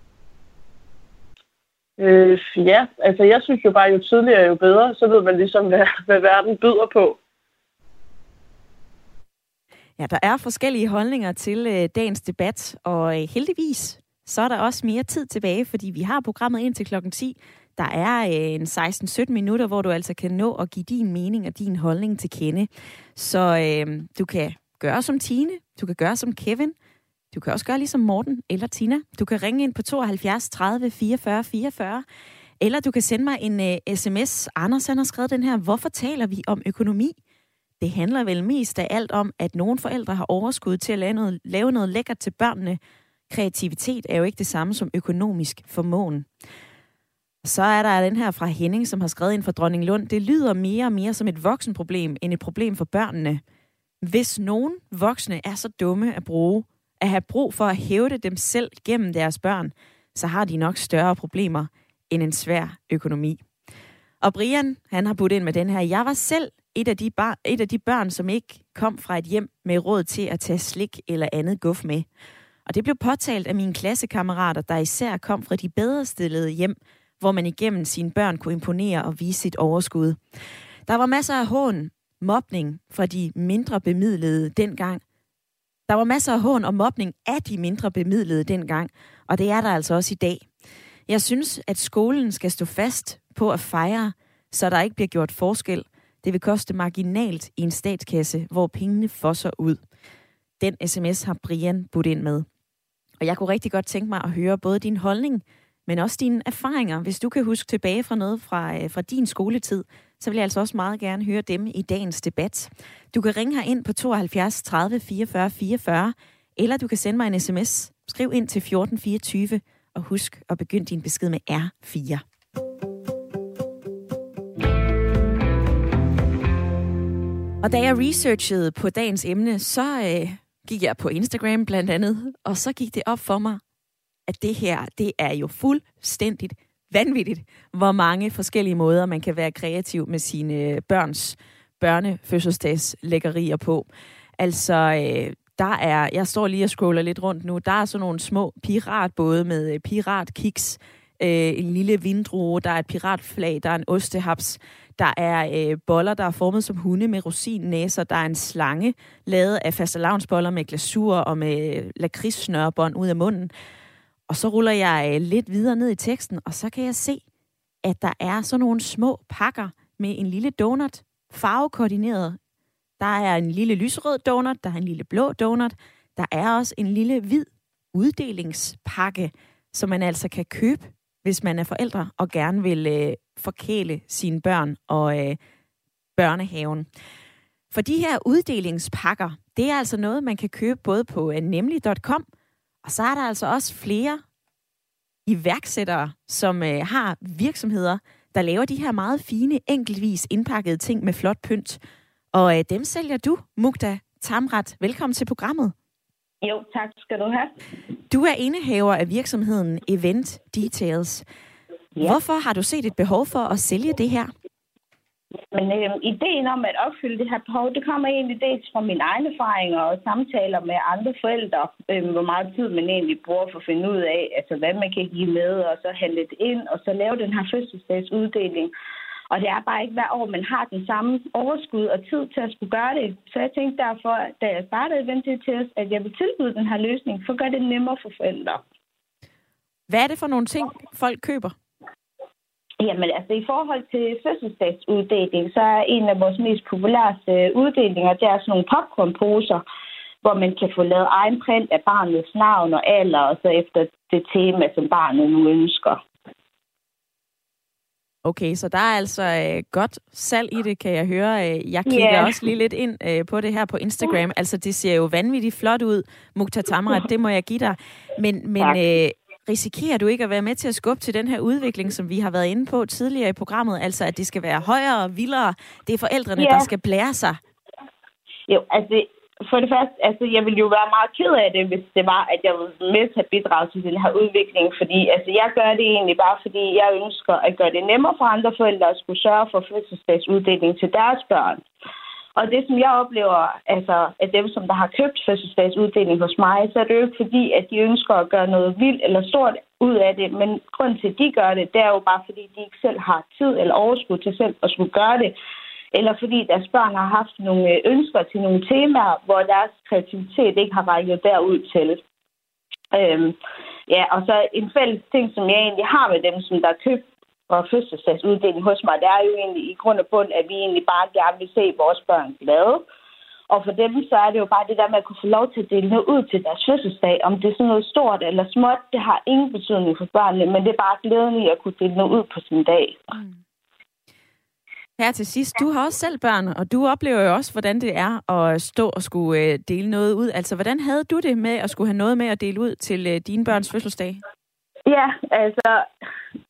Øh, ja, altså jeg synes jo bare, jo tidligere jo bedre, så ved man ligesom, hvad, hvad verden byder på. Ja, der er forskellige holdninger til øh, dagens debat, og øh, heldigvis så er der også mere tid tilbage, fordi vi har programmet ind til klokken 10. Der er øh, en 16-17 minutter, hvor du altså kan nå at give din mening og din holdning til kende. Så øh, du kan gøre som Tine, du kan gøre som Kevin, du kan også gøre ligesom Morten eller Tina. Du kan ringe ind på 72 30 44 44, eller du kan sende mig en uh, øh, sms. Anders han har skrevet den her, hvorfor taler vi om økonomi? Det handler vel mest af alt om, at nogle forældre har overskud til at lave noget, lave noget lækkert til børnene. Kreativitet er jo ikke det samme som økonomisk formåen. Så er der den her fra Henning, som har skrevet ind for Dronning Lund. Det lyder mere og mere som et voksenproblem end et problem for børnene. Hvis nogen voksne er så dumme at bruge, at have brug for at hævde dem selv gennem deres børn, så har de nok større problemer end en svær økonomi. Og Brian, han har budt ind med den her. Jeg var selv et af, de bar, et af de børn, som ikke kom fra et hjem med råd til at tage slik eller andet guf med. Og det blev påtalt af mine klassekammerater, der især kom fra de bedre stillede hjem, hvor man igennem sine børn kunne imponere og vise sit overskud. Der var masser af hån, mobning fra de mindre bemidlede dengang. Der var masser af hån og mobning af de mindre bemidlede dengang, og det er der altså også i dag. Jeg synes, at skolen skal stå fast på at fejre, så der ikke bliver gjort forskel. Det vil koste marginalt i en statskasse, hvor pengene fosser ud. Den sms har Brian budt ind med. Og jeg kunne rigtig godt tænke mig at høre både din holdning men også dine erfaringer. Hvis du kan huske tilbage fra noget fra, øh, fra din skoletid, så vil jeg altså også meget gerne høre dem i dagens debat. Du kan ringe her ind på 72 30 44 44, eller du kan sende mig en sms. Skriv ind til 1424, og husk at begynde din besked med R4. Og da jeg researchede på dagens emne, så øh, gik jeg på Instagram blandt andet, og så gik det op for mig, at det her, det er jo fuldstændigt vanvittigt, hvor mange forskellige måder, man kan være kreativ med sine børns børnefødselsdagslækkerier på. Altså, øh, der er, jeg står lige og scroller lidt rundt nu, der er sådan nogle små piratbåde med øh, piratkiks, øh, en lille vindrue, der er et piratflag, der er en ostehaps, der er øh, boller, der er formet som hunde med rosinnæser, der er en slange lavet af fastelavnsboller med glasur og med øh, lakridssnørbånd ud af munden. Og så ruller jeg øh, lidt videre ned i teksten, og så kan jeg se, at der er sådan nogle små pakker med en lille donut, farvekoordineret. Der er en lille lyserød donut, der er en lille blå donut. Der er også en lille hvid uddelingspakke, som man altså kan købe, hvis man er forældre og gerne vil øh, forkæle sine børn og øh, børnehaven. For de her uddelingspakker, det er altså noget, man kan købe både på øh, nemlig.com, og så er der altså også flere iværksættere, som øh, har virksomheder, der laver de her meget fine, enkeltvis indpakkede ting med flot pynt. Og øh, dem sælger du, Mugda Tamrat. Velkommen til programmet. Jo, tak skal du have. Du er indehaver af virksomheden Event Details. Ja. Hvorfor har du set et behov for at sælge det her? Men øh, ideen om at opfylde det her behov, det kommer egentlig dels fra mine egne erfaringer og samtaler med andre forældre, øh, hvor meget tid man egentlig bruger for at finde ud af, altså hvad man kan give med, og så handle det ind, og så lave den her fødselsdagsuddeling. Og det er bare ikke hver år, man har den samme overskud og tid til at skulle gøre det. Så jeg tænkte derfor, da jeg startede Venture til os, at jeg vil tilbyde den her løsning, for at gøre det nemmere for forældre. Hvad er det for nogle ting, folk køber? Jamen altså, i forhold til fødselsdagsuddeling, så er en af vores mest populære øh, uddelinger, det er sådan nogle popcornposer, hvor man kan få lavet egen print af barnets navn og alder, og så efter det tema, som barnet nu ønsker. Okay, så der er altså øh, godt salg i det, kan jeg høre. Øh, jeg kigger yeah. også lige lidt ind øh, på det her på Instagram. Altså, det ser jo vanvittigt flot ud, Mukta Tamrat, det må jeg give dig. Men, men øh, risikerer du ikke at være med til at skubbe til den her udvikling, som vi har været inde på tidligere i programmet? Altså, at det skal være højere og vildere. Det er forældrene, yeah. der skal blære sig. Jo, altså, for det første, altså, jeg ville jo være meget ked af det, hvis det var, at jeg var med til at bidrage til den her udvikling, fordi altså, jeg gør det egentlig bare, fordi jeg ønsker at gøre det nemmere for andre forældre at skulle sørge for fødselsdagsuddeling til deres børn. Og det, som jeg oplever, altså, at dem, som der har købt fødselsdagsuddeling hos mig, så er det jo ikke fordi, at de ønsker at gøre noget vildt eller stort ud af det. Men grund til, at de gør det, det er jo bare fordi, de ikke selv har tid eller overskud til selv at skulle gøre det. Eller fordi deres børn har haft nogle øh, ønsker til nogle temaer, hvor deres kreativitet ikke har rækket derud til. Øhm, ja, og så en fælles ting, som jeg egentlig har med dem, som der har købt og fødselsdagsuddeling hos mig, det er jo egentlig i grund og bund, at vi egentlig bare gerne vil se vores børn glade. Og for dem, så er det jo bare det der med at kunne få lov til at dele noget ud til deres fødselsdag. Om det er sådan noget stort eller småt, det har ingen betydning for børnene, men det er bare glæden i at kunne dele noget ud på sin dag. Mm. Her til sidst, du har også selv børn, og du oplever jo også, hvordan det er at stå og skulle øh, dele noget ud. Altså, hvordan havde du det med at skulle have noget med at dele ud til øh, dine børns fødselsdag? Ja, altså,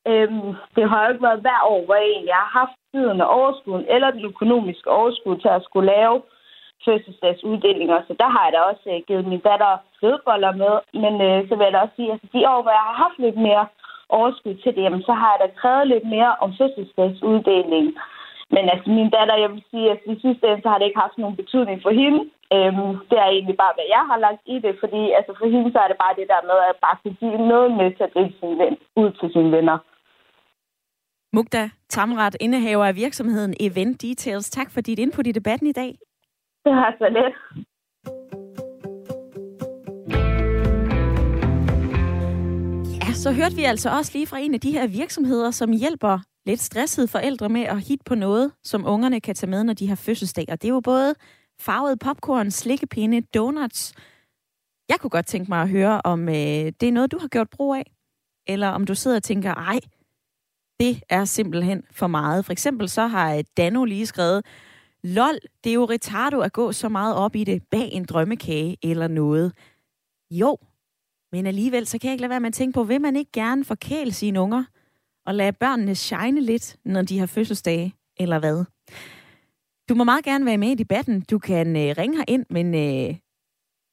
øhm, det har jo ikke været hver år, hvor jeg har haft tiden og overskuden, eller den økonomiske overskud til at skulle lave fødselsdagsuddelinger. Så der har jeg da også øh, givet min datter flødeboller med. Men øh, så vil jeg da også sige, at altså, de år, hvor jeg har haft lidt mere overskud til det, jamen, så har jeg da krævet lidt mere om fødselsdagsuddelingen. Men altså, min datter, jeg vil sige, at i sidste ende, så har det ikke haft nogen betydning for hende. Øhm, det er egentlig bare, hvad jeg har lagt i det, fordi altså, for hende, så er det bare det der med, at bare kunne give noget med til at drive sin ven, ud til sine venner. Mugda Tamrat, indehaver af virksomheden Event Details. Tak for dit input i debatten i dag. Det har så lidt. Ja, så hørte vi altså også lige fra en af de her virksomheder, som hjælper lidt stressede forældre med at hit på noget, som ungerne kan tage med, når de har fødselsdag. Og det er jo både farvet popcorn, slikkepinde, donuts. Jeg kunne godt tænke mig at høre, om øh, det er noget, du har gjort brug af, eller om du sidder og tænker, ej, det er simpelthen for meget. For eksempel så har øh, Dano lige skrevet, lol, det er jo retardo at gå så meget op i det bag en drømmekage eller noget. Jo, men alligevel så kan jeg ikke lade være med at tænke på, vil man ikke gerne forkæle sine unger og lade børnene shine lidt, når de har fødselsdage, eller hvad? Du må meget gerne være med i debatten. Du kan øh, ringe her ind, men øh,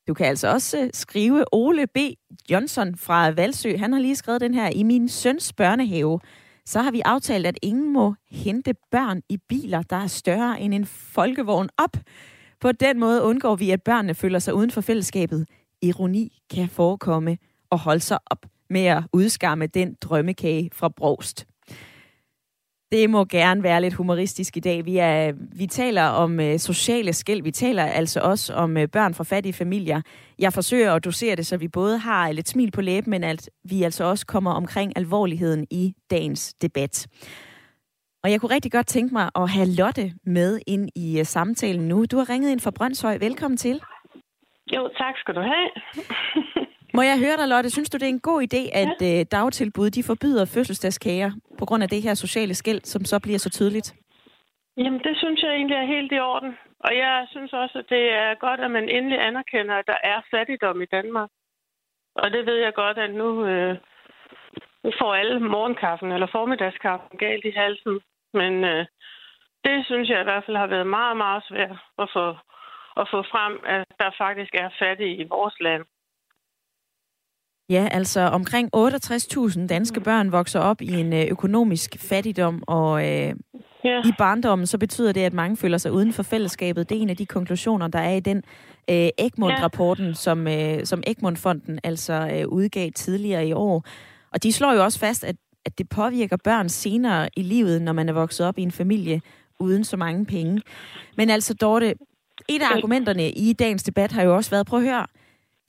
du kan altså også øh, skrive Ole B. Johnson fra Valsø. Han har lige skrevet den her i min søns børnehave så har vi aftalt, at ingen må hente børn i biler, der er større end en folkevogn op. På den måde undgår vi, at børnene føler sig uden for fællesskabet. Ironi kan forekomme og holde sig op med at udskamme den drømmekage fra Brost. Det må gerne være lidt humoristisk i dag. Vi, er, vi taler om øh, sociale skæld. Vi taler altså også om øh, børn fra fattige familier. Jeg forsøger at dosere det, så vi både har lidt smil på læben, men at vi altså også kommer omkring alvorligheden i dagens debat. Og jeg kunne rigtig godt tænke mig at have Lotte med ind i øh, samtalen nu. Du har ringet ind fra Brøndshøj. Velkommen til. Jo, tak skal du have. Må jeg høre dig, Lotte, synes du, det er en god idé, at ja. øh, dagtilbud de forbyder fødselsdagskager på grund af det her sociale skæld, som så bliver så tydeligt? Jamen, det synes jeg egentlig er helt i orden. Og jeg synes også, at det er godt, at man endelig anerkender, at der er fattigdom i Danmark. Og det ved jeg godt, at nu, øh, nu får alle morgenkaffen eller formiddagskaffen galt i halsen. Men øh, det synes jeg i hvert fald har været meget, meget svært at få, at få frem, at der faktisk er fattige i vores land. Ja, altså omkring 68.000 danske børn vokser op i en øh, økonomisk fattigdom, og øh, ja. i barndommen så betyder det, at mange føler sig uden for fællesskabet. Det er en af de konklusioner, der er i den øh, Egmont-rapporten, som, øh, som Egmont-fonden altså øh, udgav tidligere i år. Og de slår jo også fast, at, at det påvirker børn senere i livet, når man er vokset op i en familie uden så mange penge. Men altså, Dorte, et af argumenterne i dagens debat har jo også været, prøv at høre,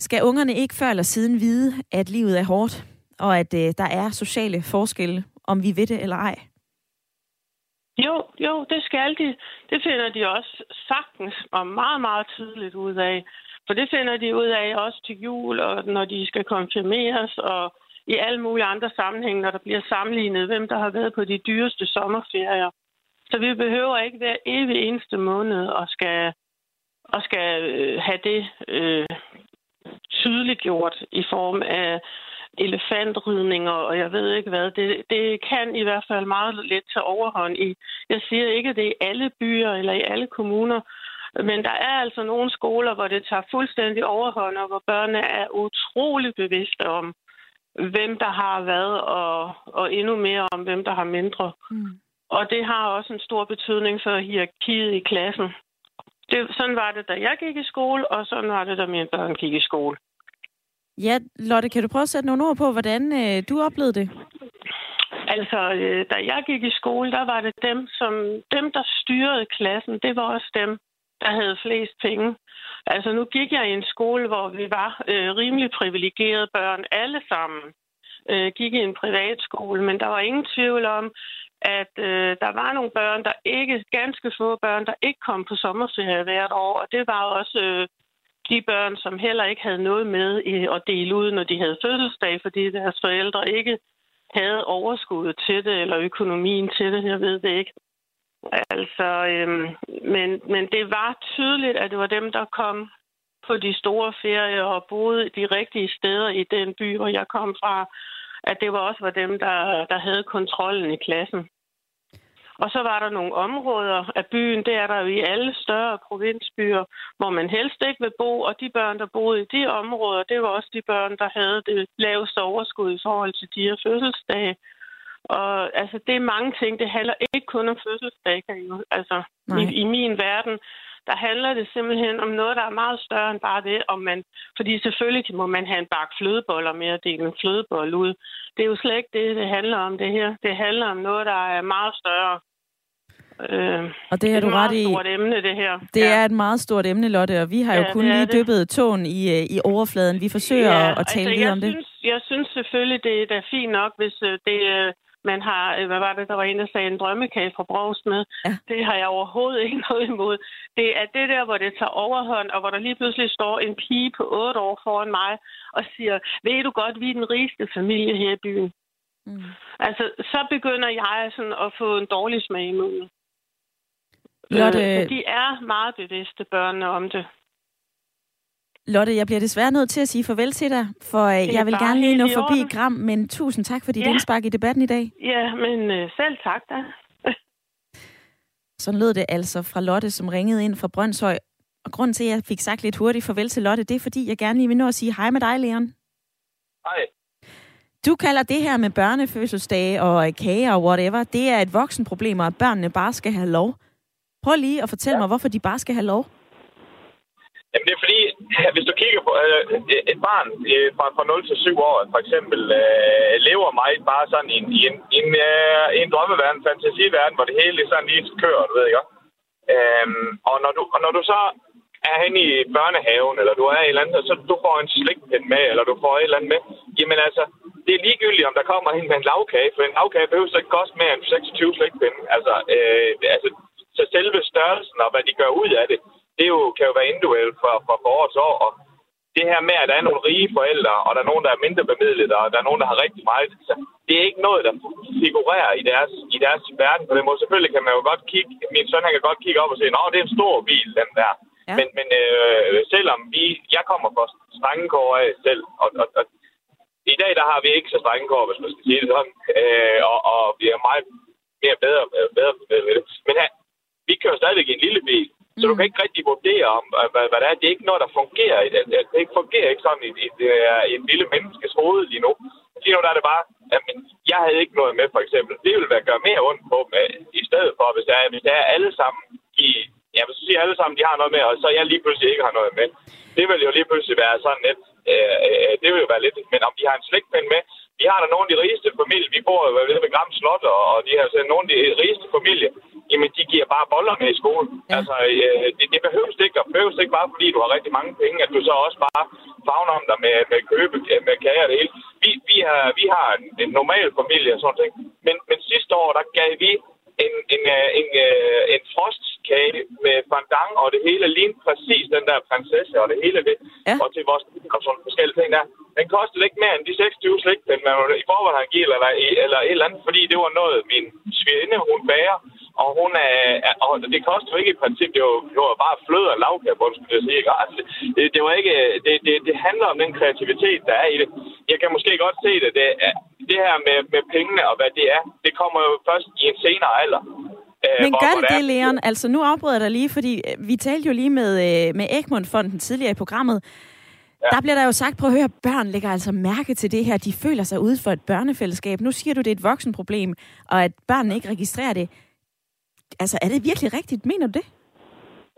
skal ungerne ikke før eller siden vide, at livet er hårdt, og at øh, der er sociale forskelle, om vi ved det eller ej? Jo, jo, det skal de. Det finder de også sagtens og meget, meget tydeligt ud af. For det finder de ud af også til jul, og når de skal konfirmeres, og i alle mulige andre sammenhænge, når der bliver sammenlignet, hvem der har været på de dyreste sommerferier. Så vi behøver ikke hver evig eneste måned og skal, og skal øh, have det øh, tydeliggjort i form af elefantridninger, og jeg ved ikke hvad. Det, det kan i hvert fald meget let tage overhånd i. Jeg siger ikke, at det er i alle byer eller i alle kommuner, men der er altså nogle skoler, hvor det tager fuldstændig overhånd, og hvor børnene er utrolig bevidste om, hvem der har hvad, og, og endnu mere om, hvem der har mindre. Mm. Og det har også en stor betydning for hierarkiet i klassen. Det, sådan var det, da jeg gik i skole, og sådan var det, da mine børn gik i skole. Ja, Lotte, kan du prøve at sætte nogle ord på, hvordan øh, du oplevede det? Altså, øh, da jeg gik i skole, der var det dem, som dem, der styrede klassen, det var også dem, der havde flest penge. Altså, nu gik jeg i en skole, hvor vi var øh, rimelig privilegerede børn, alle sammen. Øh, gik i en privatskole, men der var ingen tvivl om, at øh, der var nogle børn, der ikke, ganske få børn, der ikke kom på sommerferie hvert år, og det var også øh, de børn, som heller ikke havde noget med i at dele ud, når de havde fødselsdag, fordi deres forældre ikke havde overskuddet til det, eller økonomien til det, jeg ved det ikke. Altså, øhm, men, men det var tydeligt, at det var dem, der kom på de store ferier og boede de rigtige steder i den by, hvor jeg kom fra, at det var også var dem, der, der havde kontrollen i klassen. Og så var der nogle områder af byen, det er der jo i alle større provinsbyer, hvor man helst ikke vil bo, og de børn, der boede i de områder, det var også de børn, der havde det laveste overskud i forhold til de her fødselsdage. Og altså, det er mange ting. Det handler ikke kun om fødselsdage, Altså, i, i min verden, der handler det simpelthen om noget, der er meget større end bare det, om man, fordi selvfølgelig må man have en bakke flødeboller med at dele en flødebold ud. Det er jo slet ikke det, det handler om det her. Det handler om noget, der er meget større. Øh, og det er du ret i. Det er et stort emne, det her. Det ja. er et meget stort emne, Lotte, og vi har ja, jo kun lige det. dyppet tåen i, øh, i overfladen. Vi forsøger ja, at, tale altså, videre om det. Synes, jeg synes selvfølgelig, det er da fint nok, hvis øh, det man har, øh, hvad var det, der var en, der sagde, en drømmekage fra Brogs med. Ja. Det har jeg overhovedet ikke noget imod. Det er det der, hvor det tager overhånd, og hvor der lige pludselig står en pige på 8 år foran mig og siger, ved du godt, vi er den rigeste familie her i byen. Mm. Altså, så begynder jeg sådan at få en dårlig smag i munden. Lotte... Øh, de er meget bevidste, børnene, om det. Lotte, jeg bliver desværre nødt til at sige farvel til dig, for øh, jeg vil gerne lige nå forbi Gram, men tusind tak for dit ja. indspark i debatten i dag. Ja, men øh, selv tak da. Sådan lød det altså fra Lotte, som ringede ind fra Brøndshøj. Og grunden til, at jeg fik sagt lidt hurtigt farvel til Lotte, det er, fordi jeg gerne lige vil nå at sige hej med dig, Leon. Hej. Du kalder det her med børnefødselsdage og kager og whatever, det er et voksenproblem, og at børnene bare skal have lov. Prøv lige at fortælle ja. mig, hvorfor de bare skal have lov. Jamen det er fordi, hvis du kigger på øh, et barn øh, fra, fra 0 til 7 år, for eksempel, øh, lever mig bare sådan i en, i en, i en, øh, en drømmeverden, fantasiverden, hvor det hele sådan lige kører, du ved ikke? Øhm, og, når du, og når du så er henne i børnehaven, eller du er i et eller andet, så du får en slikpind med, eller du får et eller andet med, jamen altså, det er ligegyldigt, om der kommer hen med en lavkage, for en lavkage behøver så ikke koste mere end 26 slikpinde. Altså, øh, altså, så selve størrelsen og hvad de gør ud af det, det jo, kan jo være individuelt fra, fra forårets år. Og det her med, at der er nogle rige forældre, og der er nogen, der er mindre bemidlet, og der er nogen, der har rigtig meget, så det er ikke noget, der figurerer i deres, i deres verden. For det må selvfølgelig kan man jo godt kigge, min søn han kan godt kigge op og sige, at det er en stor bil, den der. Ja. Men, men øh, selvom vi, jeg kommer fra Strengekår af selv, og, og, og i dag der har vi ikke så strenge kår, hvis man skal sige det sådan, øh, og, og vi er meget mere bedre, bedre ved det. Men her, vi kører stadigvæk en lille bil, så du kan ikke rigtig vurdere om, hvad, hvad det er. Det er ikke noget, der fungerer. Det, det ikke fungerer ikke sådan i, i, i en lille menneskes hoved lige nu. Lige nu der er det bare, at jeg havde ikke noget med, for eksempel. Det ville være gøre mere ondt på med, i stedet for, hvis det er, hvis det er alle sammen i, jeg vil sige alle sammen, de har noget med, og så jeg lige pludselig ikke har noget med. Det vil jo lige pludselig være sådan lidt, øh, øh, det vil jo være lidt, men om de har en slægtpind med, vi har da nogle af de rigeste familier, vi bor ved, ved Gram Slot, og de har så nogle af de rigeste familier, jamen de giver bare boller med i skolen. Ja. Altså, øh, det, det behøves ikke, og behøves ikke bare fordi du har rigtig mange penge, at du så også bare fagner om dig med, med købe, med kager og det hele. Vi, vi, har, vi har en, en normal familie og sådan noget. Men, men sidste år, der gav vi en, en, øh, en, en, øh, en frostkage med fandang og det hele, lige præcis den der prinsesse og det hele det. Ja. Og til vores og sådan forskellige ting der. Den kostede ikke mere end de 26 slikpinde, man i forvejen har givet, eller, eller et eller andet, fordi det var noget, min svigerinde, hun bager. Og hun er, og det koster jo ikke i princippet, det var, det var bare flød og lavkabund, skulle jeg sige. Altså, det, det, var ikke, det, det, det handler om den kreativitet, der er i det. Jeg kan måske godt se det, det, det her med, med pengene og hvad det er, det kommer jo først i en senere alder. Øh, Men gør det det, Leon? Altså, nu afbryder jeg dig lige, fordi øh, vi talte jo lige med, øh, med Egmont-fonden tidligere i programmet. Ja. Der bliver der jo sagt, prøv at høre, børn lægger altså mærke til det her. De føler sig ude for et børnefællesskab. Nu siger du, det er et voksenproblem, og at børnene ikke registrerer det. Altså, er det virkelig rigtigt? Mener du det?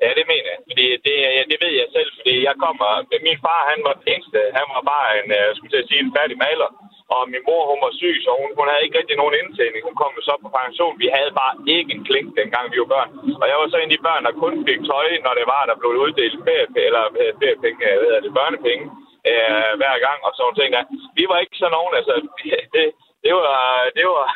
Ja, det mener jeg. Fordi det, det ved jeg selv, fordi jeg kommer... Min far, han var den eneste. Han var bare en, øh, jeg skulle til at sige, en færdig maler. Og min mor, hun var syg, så hun, hun havde ikke rigtig nogen indtjening. Hun kom så på pension. Vi havde bare ikke en klink, dengang vi var børn. Og jeg var så en af de børn, der kun fik tøj, når det var, der blev uddelt feriepenge, eller øh, feriepenge, øh, hvad hedder det, børnepenge øh, hver gang og sådan ting der. Vi var ikke så nogen, altså, det, det var, det var,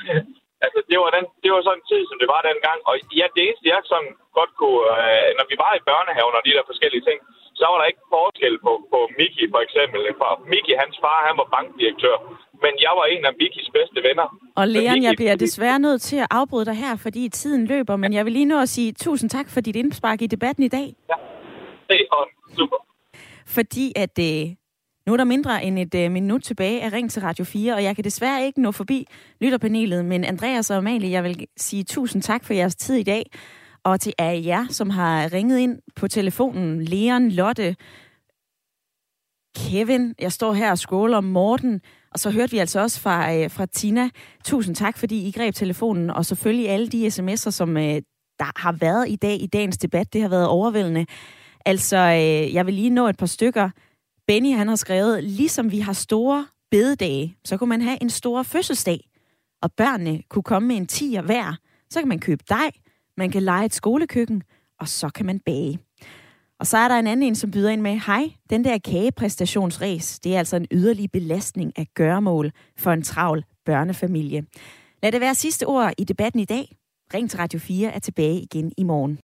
Altså, det var, den, det var sådan en tid, som det var dengang. Og ja, det eneste, jeg sådan godt kunne... Øh, når vi var i børnehaven og de der forskellige ting, så var der ikke forskel på, på Miki, for eksempel. For Miki, hans far, han var bankdirektør. Men jeg var en af Mikis bedste venner. Og Leon, Miki, jeg bliver desværre nødt til at afbryde dig her, fordi tiden løber, men jeg vil lige nå at sige tusind tak for dit indspark i debatten i dag. Det er super. Fordi at øh, nu er der mindre end et øh, minut tilbage af Ring til Radio 4, og jeg kan desværre ikke nå forbi lytterpanelet, men Andreas og Amalie, jeg vil sige tusind tak for jeres tid i dag, og til alle jer, som har ringet ind på telefonen, Leon, Lotte, Kevin, jeg står her og scroller Morten, og så hørte vi altså også fra, øh, fra Tina. Tusind tak, fordi I greb telefonen, og selvfølgelig alle de sms'er, som øh, der har været i dag i dagens debat. Det har været overvældende. Altså, øh, jeg vil lige nå et par stykker. Benny, han har skrevet, ligesom vi har store bededage, så kunne man have en stor fødselsdag, og børnene kunne komme med en tiger hver. Så kan man købe dej, man kan lege et skolekøkken, og så kan man bage. Og så er der en anden en, som byder ind med, hej, den der kagepræstationsræs, det er altså en yderlig belastning af gørmål for en travl børnefamilie. Lad det være sidste ord i debatten i dag. Ring til Radio 4 er tilbage igen i morgen.